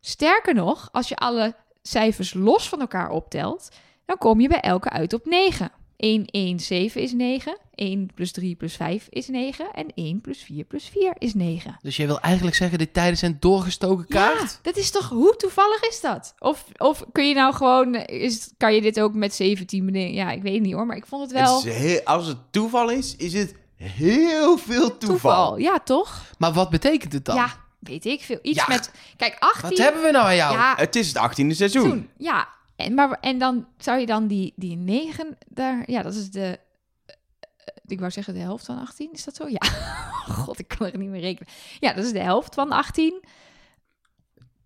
Sterker nog, als je alle cijfers los van elkaar optelt, dan kom je bij elke uit op 9. 1, 1, 7 is 9. 1 plus 3 plus 5 is 9. En 1 plus 4 plus 4 is 9. Dus jij wil eigenlijk zeggen, de tijden zijn doorgestoken kaart? Ja, dat is toch, hoe toevallig is dat? Of, of kun je nou gewoon, is, kan je dit ook met 17 minuten? Ja, ik weet niet hoor, maar ik vond het wel Het is heel- als het toeval is, is het heel veel toeval. toeval. Ja, toch? Maar wat betekent het dan? Ja, weet ik veel. Iets Ja. met, kijk, 18. Wat hebben we nou aan jou? Ja, Het is het 18e seizoen. Toen, ja. En, maar, en dan zou je dan die, die 9 daar... Ja, dat is de... eh, Ik wou zeggen de helft van 18. Is dat zo? Ja. <laughs> God, ik kan er niet meer rekenen. Ja, dat is de helft van 18.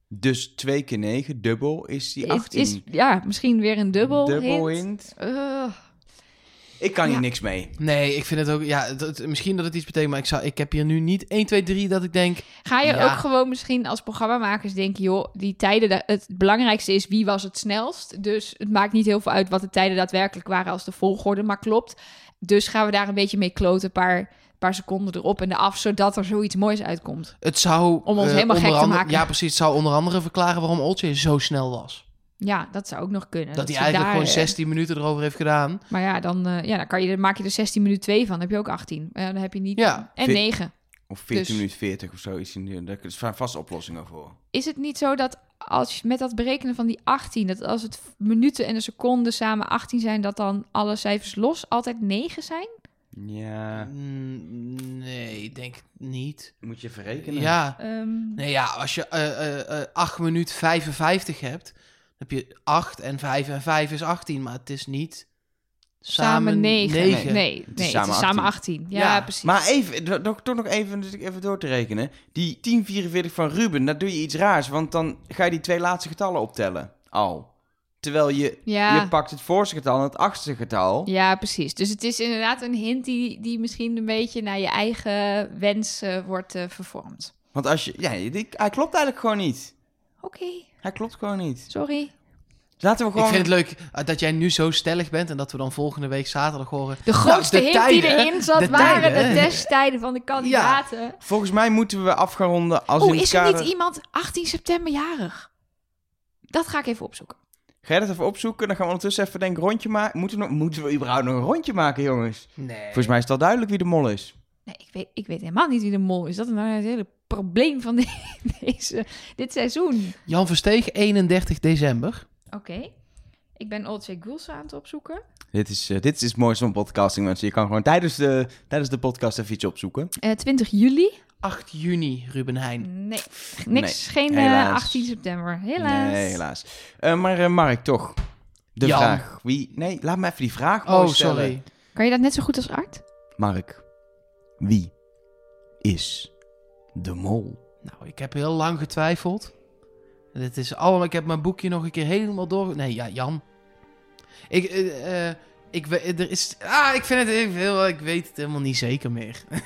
Dus 2 keer 9, dubbel, is die Het 18. is, ja, misschien weer een dubbel, Dubbel hint. hint. Eh, Ik kan hier Ja. niks mee. Nee, ik vind het ook... Ja, misschien dat het iets betekent, maar ik, zou, ik heb hier nu niet 1, 2, 3 dat ik denk... ga je Ja. ook gewoon misschien als programmamakers denken... joh, die tijden... Het belangrijkste is wie was het snelst. Dus het maakt niet heel veel uit wat de tijden daadwerkelijk waren... als de volgorde maar klopt. Dus gaan we daar een beetje mee kloten. Een paar, paar seconden erop en eraf... zodat er zoiets moois uitkomt. Het zou... Om ons eh, helemaal gek te maken. Ja, precies. Het zou onder andere verklaren waarom Oltje zo snel was. Ja, dat zou ook nog kunnen. dat hij ze eigenlijk daar, gewoon eh, 16 minuten erover heeft gedaan. Maar ja, dan, eh, ja, dan kan je, dan maak je er 16 minuten 2 van. Dan heb je ook 18. Eh, dan heb je niet... Ja. En Ve- 9. Of 14 Dus- minuten 40 of zo. Is in, daar is vast oplossingen voor. Is het niet zo dat als je met dat berekenen van die 18... dat als het minuten en de seconden samen 18 zijn... dat dan alle cijfers los altijd 9 zijn? Ja, Mm, Nee, denk het niet. moet je verrekenen. Ja. Ehm, Nee, ja, als je eh, eh, eh, 8 minuten 55 hebt, heb je 8 en 5 en 5 is 18, maar het is niet samen 9. Nee, nee, Het is samen is samen 18. Ja, Ja, precies. Maar even, toch nog even, dus ik even door te rekenen. Die 1044 van Ruben, daar doe je iets raars. Want dan ga je die twee laatste getallen optellen. Al. Terwijl je, Ja. je pakt het voorste getal en het achtste getal. Ja, precies. Dus het is inderdaad een hint die, die misschien een beetje naar je eigen wens eh, wordt eh, vervormd. Want als je, ja, die, hij klopt eigenlijk gewoon niet. Oké, Hij klopt gewoon niet. sorry. Laten we Ik gewoon... vind het leuk eh, dat jij nu zo stellig bent en dat we dan volgende week zaterdag horen. De grootste Nou, de hint die tijden, erin zat de waren tijden. de testtijden van de kandidaten. Volgens mij moeten we af gaan ronden als in Oh, is er niet iemand 18 september jarig? Dat ga ik even opzoeken. Ga je dat even opzoeken? Dan gaan we ondertussen even denk ik een rondje maken. Moeten we, nog, moeten we überhaupt nog een rondje maken, jongens? Nee. Volgens mij is het al duidelijk wie de mol is. Nee, ik weet, ik weet helemaal niet wie de mol is. Dat is nou het hele probleem van <laughs> de- deze, dit seizoen. Jan Versteeg, 31 december. Oké. Ik ben Olcay Gulsa aan het opzoeken. Dit is, eh, dit is het mooiste van podcasting, mensen. Je kan gewoon tijdens de, tijdens de podcast even iets opzoeken. Eh 20 juli. 8 juni, Ruben Heijn. Nee, niks. geen eh, helaas. 18 september. Helaas. Nee, helaas. Eh, maar eh, Mark, toch. De Jan. vraag. Wie... Nee, laat me even die vraag mooi Oh, stellen. sorry. Kan je dat net zo goed als Art? Mark, wie is de mol? Nou, ik heb heel lang getwijfeld. Dit is allemaal, ik heb mijn boekje nog een keer helemaal door... Nee, ja, Jan. Ik, eh, eh, ik, er is, ah, ik vind het heel, ik weet het helemaal niet zeker meer. <laughs>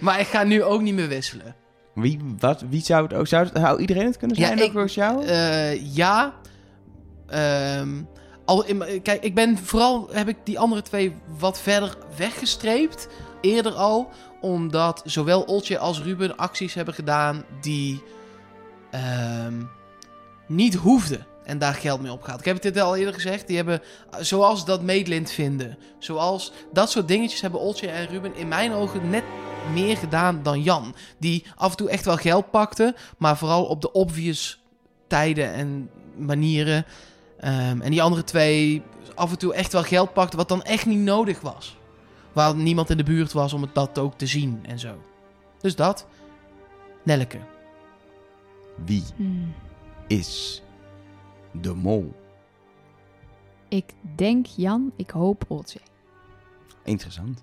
maar ik ga nu ook niet meer wisselen. Wie, wat, wie zou het ook... Zou, het, zou iedereen het kunnen Ja, zijn? ik- ook jou? Eh, ja. Ehm, al kijk, ik ben vooral heb ik die andere twee wat verder weggestreept. Eerder al. Omdat zowel Oltje als Ruben acties hebben gedaan die ehm, niet hoefden. En daar geld mee opgehaald. Ik heb dit al eerder gezegd. Die hebben, zoals dat Meedlint vinden. Zoals dat soort dingetjes hebben Oltje en Ruben in mijn ogen net meer gedaan dan Jan. Die af en toe echt wel geld pakte. Maar vooral op de obvious tijden en manieren. Ehm, en die andere twee af en toe echt wel geld pakten. Wat dan echt niet nodig was. Waar niemand in de buurt was om het dat ook te zien en zo. Dus dat. Nelke. Wie Hmm. is de mol? Ik denk Jan, ik hoop Olcay. Interessant.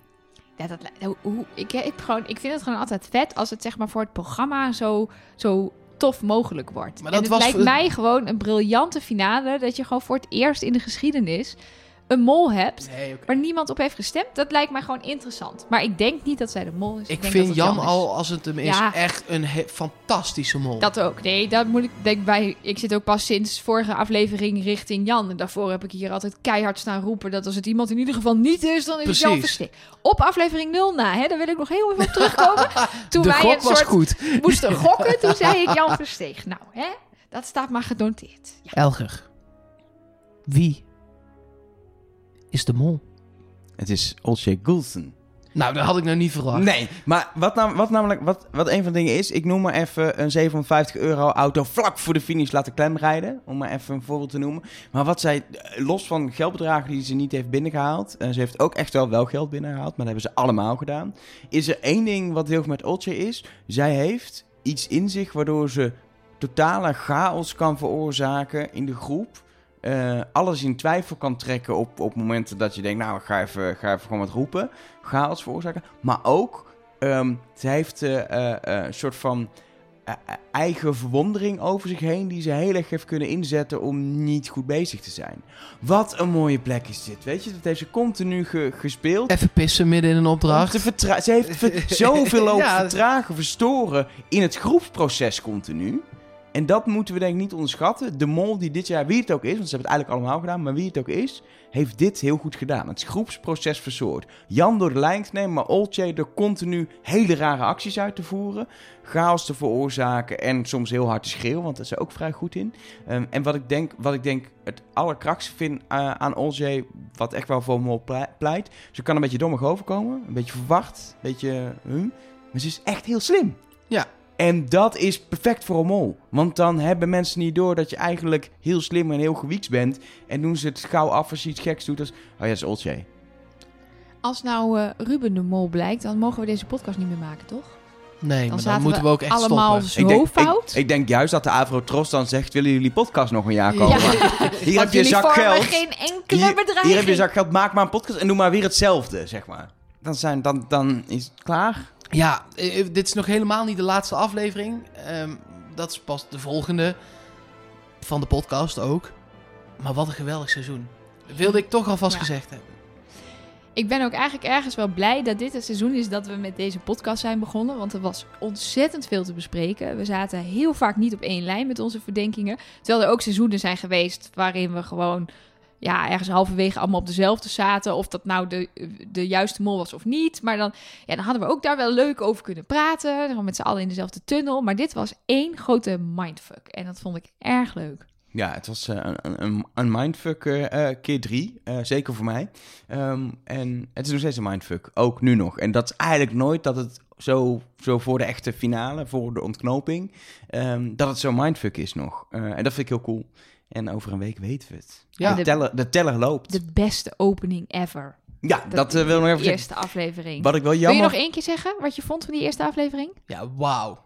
Ja, dat, hoe, ik, ik, gewoon, ik vind het gewoon altijd vet als het zeg maar voor het programma zo, zo tof mogelijk wordt. Maar en het was lijkt mij gewoon een briljante finale dat je gewoon voor het eerst in de geschiedenis een mol hebt Nee, oké. waar niemand op heeft gestemd. Dat lijkt mij gewoon interessant. Maar ik denk niet dat zij de mol is. Ik denk vind Jan al, als het hem is, Ja. echt een he- fantastische mol. Dat ook. Nee, dat moet ik denk bij. Ik zit ook pas sinds vorige aflevering richting Jan. En daarvoor heb ik hier altijd keihard staan roepen dat als het iemand in ieder geval niet is, dan is het Jan. Versteek. Op aflevering 0 na, hè, daar wil ik nog heel even op terugkomen. <laughs> Toen de wij gok een was soort goed. <laughs> moesten gokken, toen <laughs> zei ik Jan Versteeg. Nou, hè, dat staat maar genoteerd. Ja. Elger. Wie is de mol? Het is Olsje Goulson. Nou, dat had ik nou niet verwacht. Nee, maar wat, nam- wat namelijk, wat, wat een van de dingen is, ik noem maar even een 750 euro auto vlak voor de finish laten klemrijden. Om maar even een voorbeeld te noemen. Maar wat zij, eh, los van geldbedragen die ze niet heeft binnengehaald, en ze heeft ook echt wel wel geld binnengehaald, maar dat hebben ze allemaal gedaan. Is er één ding wat heel goed met Oltje is, zij heeft iets in zich waardoor ze totale chaos kan veroorzaken in de groep. Eh, alles in twijfel kan trekken op, op momenten dat je denkt, nou, ga even, ga even gewoon wat roepen. Chaos veroorzaken. Maar ook, ehm ze heeft eh, eh, een soort van eigen verwondering over zich heen... die ze heel erg heeft kunnen inzetten om niet goed bezig te zijn. Wat een mooie plek is dit, weet je? Dat heeft ze continu ge- gespeeld. Even pissen midden in een opdracht. ze heeft <laughs> zoveel lopen Ja. vertragen, verstoren in het groepsproces continu. En dat moeten we denk ik niet onderschatten. De mol die dit jaar, wie het ook is, want ze hebben het eigenlijk allemaal gedaan, maar wie het ook is, heeft dit heel goed gedaan. Het groepsproces verstoord. Jan door de lijn te nemen, maar Olcay er continu hele rare acties uit te voeren. Chaos te veroorzaken en soms heel hard te schreeuwen, want daar is ze ook vrij goed in. Ehm, en wat ik denk, wat ik denk het allerkrachtste vind eh, aan Olcay, wat echt wel voor mol plei- pleit. Ze kan een beetje dommig overkomen, een beetje verwacht, een beetje... Huh, maar ze is echt heel slim. Ja. En dat is perfect voor een mol. Want dan hebben mensen niet door dat je eigenlijk heel slim en heel gewieks bent. En doen ze het gauw af als je iets geks doet. Als, oh ja, dat is Olcay. Als nou eh, Ruben de mol blijkt, dan mogen we deze podcast niet meer maken, toch? Nee, Dan maar dan moeten we ook echt allemaal stoppen. zo Ik denk, fout. Ik, ik denk juist dat de Avrotros dan zegt, willen jullie podcast nog een jaar Ja. komen? <laughs> Hier Want heb je zak geld. geen enkele Hier, bedreiging. hier heb je zak geld, maak maar een podcast en doe maar weer hetzelfde, zeg maar. Dan, zijn, dan, dan is het klaar. Ja, eh, eh, dit is nog helemaal niet de laatste aflevering. Ehm, dat is pas de volgende van de podcast ook. Maar wat een geweldig seizoen. Wilde ik toch alvast Ja. gezegd hebben. Ik ben ook eigenlijk ergens wel blij dat dit het seizoen is dat we met deze podcast zijn begonnen. Want er was ontzettend veel te bespreken. We zaten heel vaak niet op één lijn met onze verdenkingen. Terwijl er ook seizoenen zijn geweest waarin we gewoon ja, ergens halverwege allemaal op dezelfde zaten. Of dat nou de, de juiste mol was of niet. Maar dan, ja, dan hadden we ook daar wel leuk over kunnen praten. Gewoon met z'n allen in dezelfde tunnel. Maar dit was één grote mindfuck. En dat vond ik erg leuk. Ja, het was eh, een, een, mindfuck eh, eh, keer drie. zeker voor mij. Ehm, en het is nog steeds een mindfuck. Ook nu nog. En dat is eigenlijk nooit dat het zo, zo voor de echte finale, voor de ontknoping, ehm, dat het zo mindfuck is nog. En dat vind ik heel cool. En over een week weten we het. Ja. de, teller, de teller loopt. De beste opening ever. ja, dat, eh, wil ik nog even De zeggen. eerste aflevering. Wat ik wel Wil je nog één keer zeggen wat je vond van die eerste aflevering? Ja, wauw.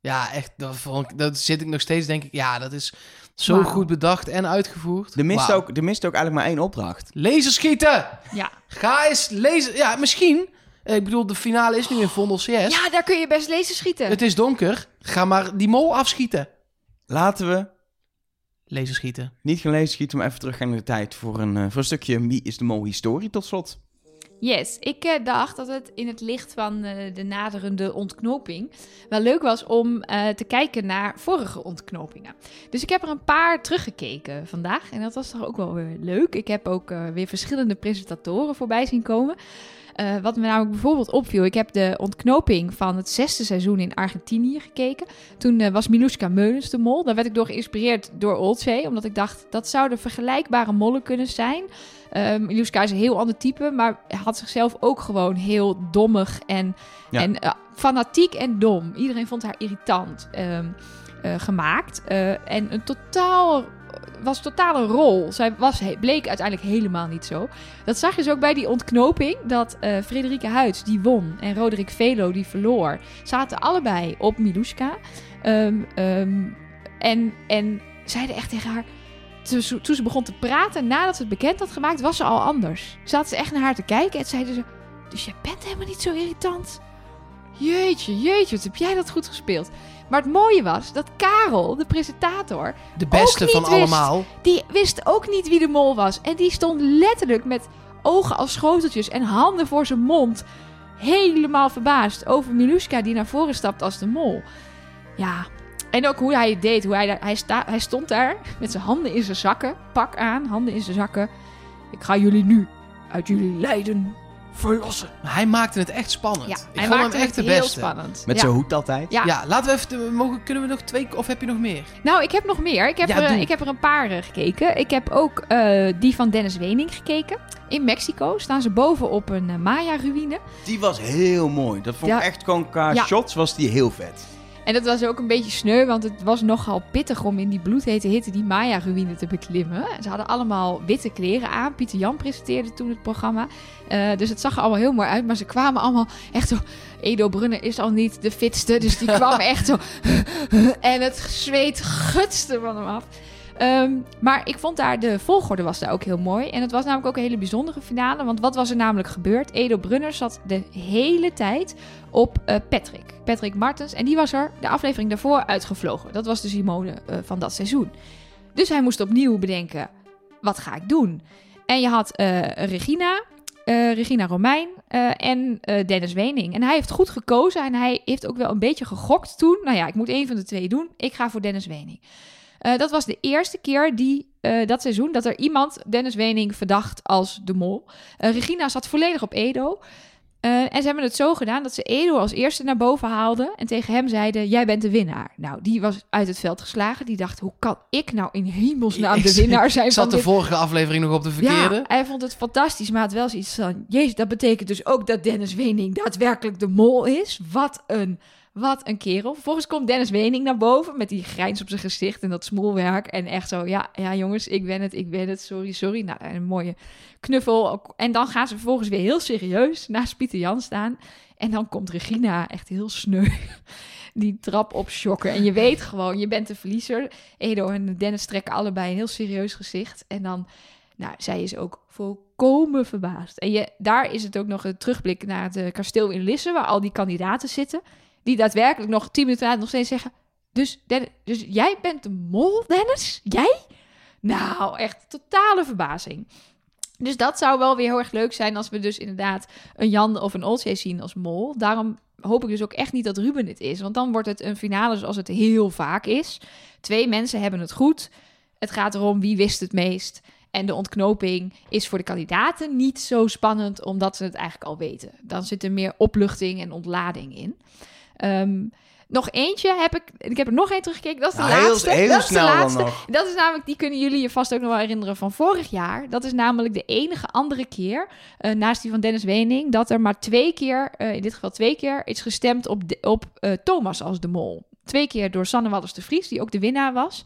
Ja, echt. Dat, vond ik, dat zit ik nog steeds, denk ik. Ja, dat is zo goed bedacht en uitgevoerd. er, mist ook, er mist ook eigenlijk maar één opdracht. Laserschieten! Ja. Ga eens lezen. Ja, misschien. Eh, Ik bedoel, de finale is nu in Vondel CS. Ja, daar kun je best lezen schieten. Het is donker. Ga maar die mol afschieten. Laten we Laserschieten. niet gaan lezen schieten, maar even teruggaan in de tijd voor een, eh, voor een stukje Wie is de Mol historie tot slot. Yes, ik eh, dacht dat het in het licht van eh, de naderende ontknoping wel leuk was om eh, te kijken naar vorige ontknopingen. Dus ik heb er een paar teruggekeken vandaag en dat was toch ook wel weer leuk. Ik heb ook eh, weer verschillende presentatoren voorbij zien komen. Eh, wat me namelijk bijvoorbeeld opviel, ik heb de ontknoping van het zesde seizoen in Argentinië gekeken. Toen eh, was Miluska Meulens de mol. Daar werd ik door geïnspireerd door Oldzee, omdat ik dacht dat zouden vergelijkbare mollen kunnen zijn. Um, Miluska is een heel ander type, maar had zichzelf ook gewoon heel dommig en, Ja. en fanatiek en dom. Iedereen vond haar irritant ehm, eh, gemaakt. En een totaal was totaal een rol. Zij was, bleek uiteindelijk helemaal niet zo. Dat zag je dus ook bij die ontknoping. Dat eh Frederike Huids, die won. En Roderick Velo, die verloor. Zaten allebei op Miluska. Ehm, ehm, en, en zeiden echt tegen haar... Toen toen ze begon te praten, nadat ze het bekend had gemaakt, was ze al anders. Zaten ze echt naar haar te kijken en zeiden ze... Dus jij bent helemaal niet zo irritant. Jeetje, jeetje, wat heb jij dat goed gespeeld. Maar het mooie was dat Karel, de presentator, De beste van wist. allemaal. die wist ook niet wie de mol was. En die stond letterlijk met ogen als schoteltjes en handen voor zijn mond. Helemaal verbaasd over Miluska die naar voren stapt als de mol. Ja, en ook hoe hij het deed. Hoe hij, daar, hij, sta, hij stond daar met zijn handen in zijn zakken. Pak aan, handen in zijn zakken. Ik ga jullie nu uit jullie lijden verlossen. Hij maakte het echt spannend. Ja, ik hij vond maakte hem echt het de heel beste. spannend. Met ja. zijn hoed altijd. Ja. Ja, laten we even... mogen, kunnen we nog twee... Of heb je nog meer? Nou, ik heb nog meer. Ik heb, Ja, er, doe. ik heb er een paar eh, gekeken. Ik heb ook eh, die van Dennis Wening gekeken. In Mexico staan ze boven op een eh, Maya-ruïne. Die was heel mooi. Dat vond Ja. ik echt gewoon qua Ja. shots was die heel vet. En dat was ook een beetje sneu, want het was nogal pittig om in die bloedhete hitte die Maya-ruïne te beklimmen. Ze hadden allemaal witte kleren aan. Pieter Jan presenteerde toen het programma. Eh, dus het zag er allemaal heel mooi uit, maar ze kwamen allemaal echt zo... Edo Brunner is al niet de fitste, dus die <laughs> kwam echt zo... en het zweet gutste van hem af. Ehm, maar ik vond daar, de volgorde was daar ook heel mooi. En het was namelijk ook een hele bijzondere finale. Want wat was er namelijk gebeurd? Edo Brunner zat de hele tijd op eh, Patrick. Patrick Martens. En die was er de aflevering daarvoor uitgevlogen. Dat was de Simone eh, van dat seizoen. Dus hij moest opnieuw bedenken, wat ga ik doen? En je had eh, Regina, Regina Romein en Dennis Wening. En hij heeft goed gekozen en hij heeft ook wel een beetje gegokt toen. Nou ja, ik moet één van de twee doen. Ik ga voor Dennis Wening. Eh, dat was de eerste keer die, eh, dat seizoen dat er iemand Dennis Wening verdacht als de mol. Eh, Regina zat volledig op Edo. En ze hebben het zo gedaan dat ze Edo als eerste naar boven haalden. En tegen hem zeiden, jij bent de winnaar. Nou, die was uit het veld geslagen. Die dacht, hoe kan ik nou in hemelsnaam de <laughs> winnaar zijn Ik van zat de dit vorige aflevering nog op de verkeerde. ja, hij vond het fantastisch, maar had wel zoiets van... Jezus, dat betekent dus ook dat Dennis Wening daadwerkelijk de mol is. Wat een, wat een kerel. Vervolgens komt Dennis Wening naar boven met die grijns op zijn gezicht en dat smoelwerk. En echt zo, ja, ja jongens, ik ben het, ik ben het, sorry, sorry. Nou, een mooie knuffel. En dan gaan ze vervolgens weer heel serieus naast Pieter Jan staan. En dan komt Regina echt heel sneu <laughs> die trap op shocken. En je weet gewoon, je bent de verliezer. Edo en Dennis trekken allebei een heel serieus gezicht. En dan, nou, zij is ook volkomen verbaasd. En je, daar is het ook nog een terugblik naar het eh, kasteel in Lisse, waar al die kandidaten zitten. Die daadwerkelijk nog tien minuten later nog steeds zeggen... Dus, Dennis, dus jij bent de mol, Dennis? Jij? Nou, echt totale verbazing. Dus dat zou wel weer heel erg leuk zijn als we dus inderdaad een Jan of een Olsje zien als mol. Daarom hoop ik dus ook echt niet dat Ruben het is. Want dan wordt het een finale zoals het heel vaak is. Twee mensen hebben het goed. Het gaat erom wie wist het meest. En de ontknoping is voor de kandidaten niet zo spannend, omdat ze het eigenlijk al weten. Dan zit er meer opluchting en ontlading in. Ehm, Nog eentje heb ik. Ik heb er nog één teruggekeken. Dat is de laatste. heel dat is de laatste. Dat is namelijk, die kunnen jullie je vast ook nog wel herinneren van vorig jaar. Dat is namelijk de enige andere keer, eh, naast die van Dennis Wening, dat er maar twee keer, eh, in dit geval twee keer, is gestemd op, de- op eh, Thomas als de mol. Twee keer door Sanne Wallis de Vries, die ook de winnaar was.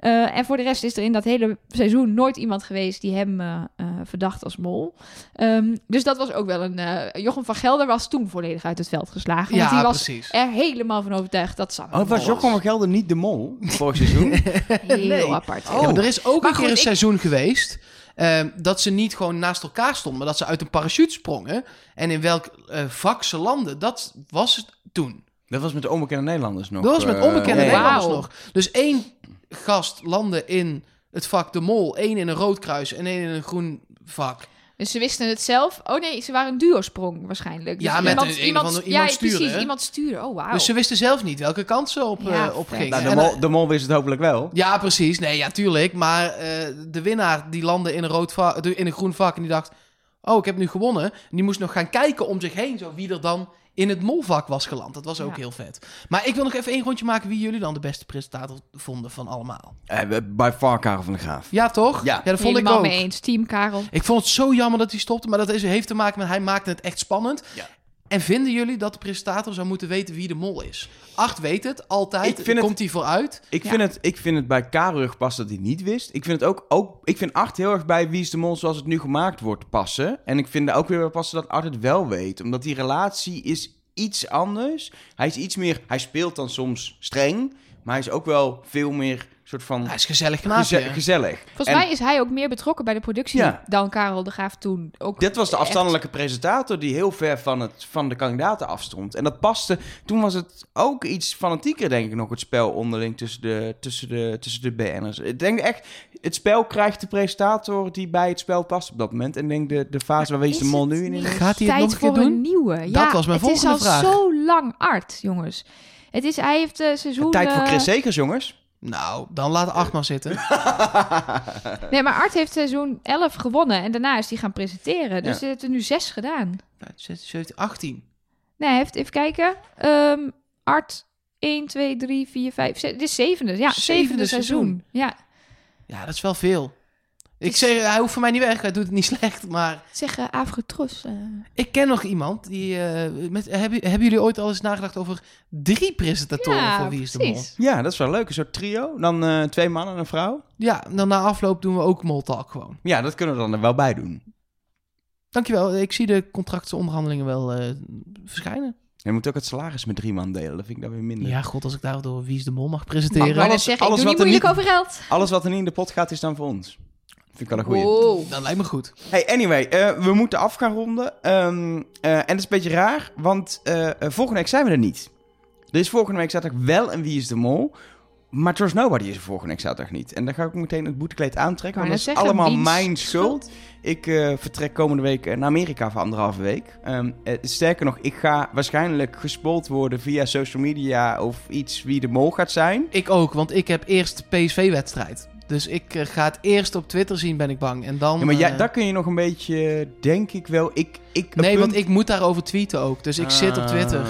Eh, en voor de rest is er in dat hele seizoen nooit iemand geweest die hem eh, eh, verdacht als mol. Ehm, dus dat was ook wel een... eh, Jochem van Gelder was toen volledig uit het veld geslagen. want Ja, die was precies. er helemaal van overtuigd dat Sanne Oh, was Jochem van Gelder niet de mol vorig seizoen? <laughs> Heel Nee. apart. Ja, er is ook Maar een keer goed, een ik- seizoen geweest... ehm, dat ze niet gewoon naast elkaar stonden... maar dat ze uit een parachute sprongen. En in welk eh, vak ze landen, dat was het toen. Dat was met de onbekende Nederlanders nog. dat was met onbekende. Nederlanders nog. Dus één gast landde in het vak de mol... één in een rood kruis en één in een groen vak. Dus ze wisten het zelf. Oh nee, ze waren een duo-sprong waarschijnlijk. Dus Ja, met een- een ja, iemand sturen, precies. hè? Iemand sturen. Oh, wauw. Dus ze wisten zelf niet welke kant ze op, Ja, eh, op gingen. Nou, de, mol, de mol wist het hopelijk wel. Ja, precies. Nee, ja, tuurlijk. Maar eh, de winnaar die landde in een, rood va- in een groen vak en die dacht... Oh, ik heb nu gewonnen. En die moest nog gaan kijken om zich heen, zo wie er dan in het molvak was geland. Dat was ook Ja. heel vet. Maar ik wil nog even één rondje maken wie jullie dan de beste presentator vonden van allemaal. Eh, bij far Karel van de Graaf. Ja, toch? Ja. dat vond Helemaal ik ook. mee eens. Team Karel. Ik vond het zo jammer dat hij stopte, maar dat is, heeft te maken met hij maakte het echt spannend. Ja. En vinden jullie dat de presentator zou moeten weten wie de mol is? Acht weet het, altijd. Ik vind het- Komt hij vooruit? Ik, Ja. vind het, ik vind het bij Karel gepast dat hij niet wist. Ik vind het ook, ook ik vind Art heel erg bij Wie is de Mol zoals het nu gemaakt wordt passen. En ik vind er ook weer bij passen dat Art het wel weet. Omdat die relatie is iets anders. Hij is iets meer, hij speelt dan soms streng. Maar hij is ook wel veel meer soort van Hij is gezellig knaapje. geze- gezellig. Volgens En- mij is hij ook meer betrokken bij de productie Ja. dan Karel de Graaf toen. Ook Dit was de echt- afstandelijke presentator die heel ver van, het, van de kandidaten afstond. En dat paste. Toen was het ook iets fanatieker, denk ik, nog het spel onderling tussen de, tussen de, tussen de BN'ers. Ik denk echt, het spel krijgt de presentator die bij het spel past op dat moment. En ik denk de, de fase waar Wees de Mol nu in is. Gaat hij het Tijd nog een keer voor doen? een nieuwe. ja, was mijn het is volgende al vraag. zo lang art, jongens. Het is, hij heeft eh seizoen... Tijd voor eh, Chris Zekers, jongens. Nou, dan laat acht maar zitten. <laughs> Nee, maar Art heeft seizoen 11 gewonnen en daarna is hij gaan presenteren. Dus Ja. hij heeft er nu zes gedaan. 17, 18. Nee, hij heeft, even kijken. Ehm, Art 1, 2, 3, 4, 5, 6. Dit is zevende. Ja, zevende, Zevende seizoen. seizoen. Ja, Ja, dat is wel veel. Ik zeg, hij hoeft voor mij niet weg. Hij doet het niet <laughs> slecht. Maar zeg uh, Avretros. eh. ik ken nog iemand die... eh, met, hebben, hebben jullie ooit al eens nagedacht over drie presentatoren ja, voor Wie is de Mol? precies. Ja, dat is wel leuk. Een soort trio. Dan eh, twee mannen en een vrouw. Ja, dan na afloop doen we ook Mol Talk gewoon. Ja, dat kunnen we dan er wel bij doen. Dankjewel. Ik zie de contractsonderhandelingen wel eh, verschijnen. Je moet ook het salaris met drie man delen. Dat vind ik dan weer minder. Ja, god, als ik daardoor Wie is de Mol mag presenteren. net alles- zeggen, alles ik doe niet wat er moeilijk niet- over geld. Alles wat er niet in de pot gaat, is dan voor ons. Vind ik wel een goeie. Wow. Dat lijkt me goed. Hey, anyway, eh, we moeten af gaan ronden. Ehm, eh, en dat is een beetje raar, want eh, volgende week zijn we er niet. Er is volgende week zaterdag wel een Wie is de Mol. Maar Trust Nobody is er volgende week zaterdag niet. En dan ga ik ook meteen het boetekleed aantrekken. Want dat is zeggen, allemaal mijn schuld. Ik eh, vertrek komende week naar Amerika voor anderhalve week. Ehm, eh, sterker nog, ik ga waarschijnlijk gespoeld worden via social media of iets wie de mol gaat zijn. Ik ook, want ik heb eerst de PSV-wedstrijd. Dus ik eh, ga het eerst op Twitter zien, ben ik bang. En dan... Ja, maar jij, eh, daar kun je nog een beetje, denk ik wel. Ik, ik, Nee, want ik moet daarover tweeten ook. Dus ik zit op Twitter. Ah,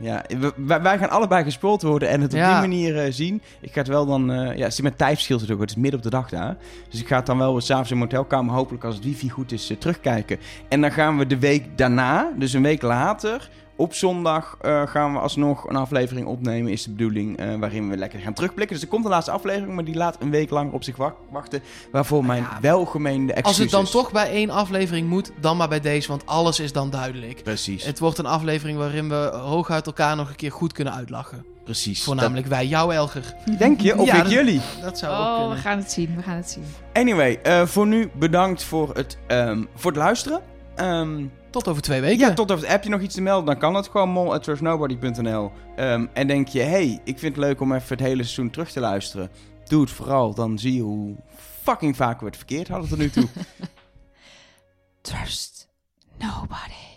Ja, we- wij, wij gaan allebei gespoeld worden en het op Ja. die manier eh, zien. Ik ga het wel dan... ja, het is met tijdverschil natuurlijk, het is midden op de dag daar. Dus ik ga het dan wel s'avonds in mijn hotelkamer, hopelijk als het wifi goed is, terugkijken. En dan gaan we de week daarna, dus een week later... Op zondag eh, gaan we alsnog een aflevering opnemen, is de bedoeling, eh, waarin we lekker gaan terugblikken. Dus er komt een laatste aflevering, maar die laat een week lang op zich wa- wachten. Waarvoor mijn Ja, welgemeende Als excuses. het dan toch bij één aflevering moet, dan maar bij deze. Want alles is dan duidelijk. Precies, Het wordt een aflevering waarin we hooguit elkaar nog een keer goed kunnen uitlachen. precies. Voornamelijk wij, jou Elger. Denk je? Of Ja, ik dat- jullie? Dat zou ook Oh, we kunnen. gaan het zien. We gaan het zien. Anyway, eh, voor nu bedankt voor het, ehm, voor het luisteren. Ehm, Tot over twee weken. ja, tot over, heb je nog iets te melden, dan kan het gewoon mol.trustnobody.nl. Ehm en denk je, hey, ik vind het leuk om even het hele seizoen terug te luisteren. Doe het vooral, dan zie je hoe fucking vaak we het verkeerd hadden tot nu toe. <laughs> Trust nobody.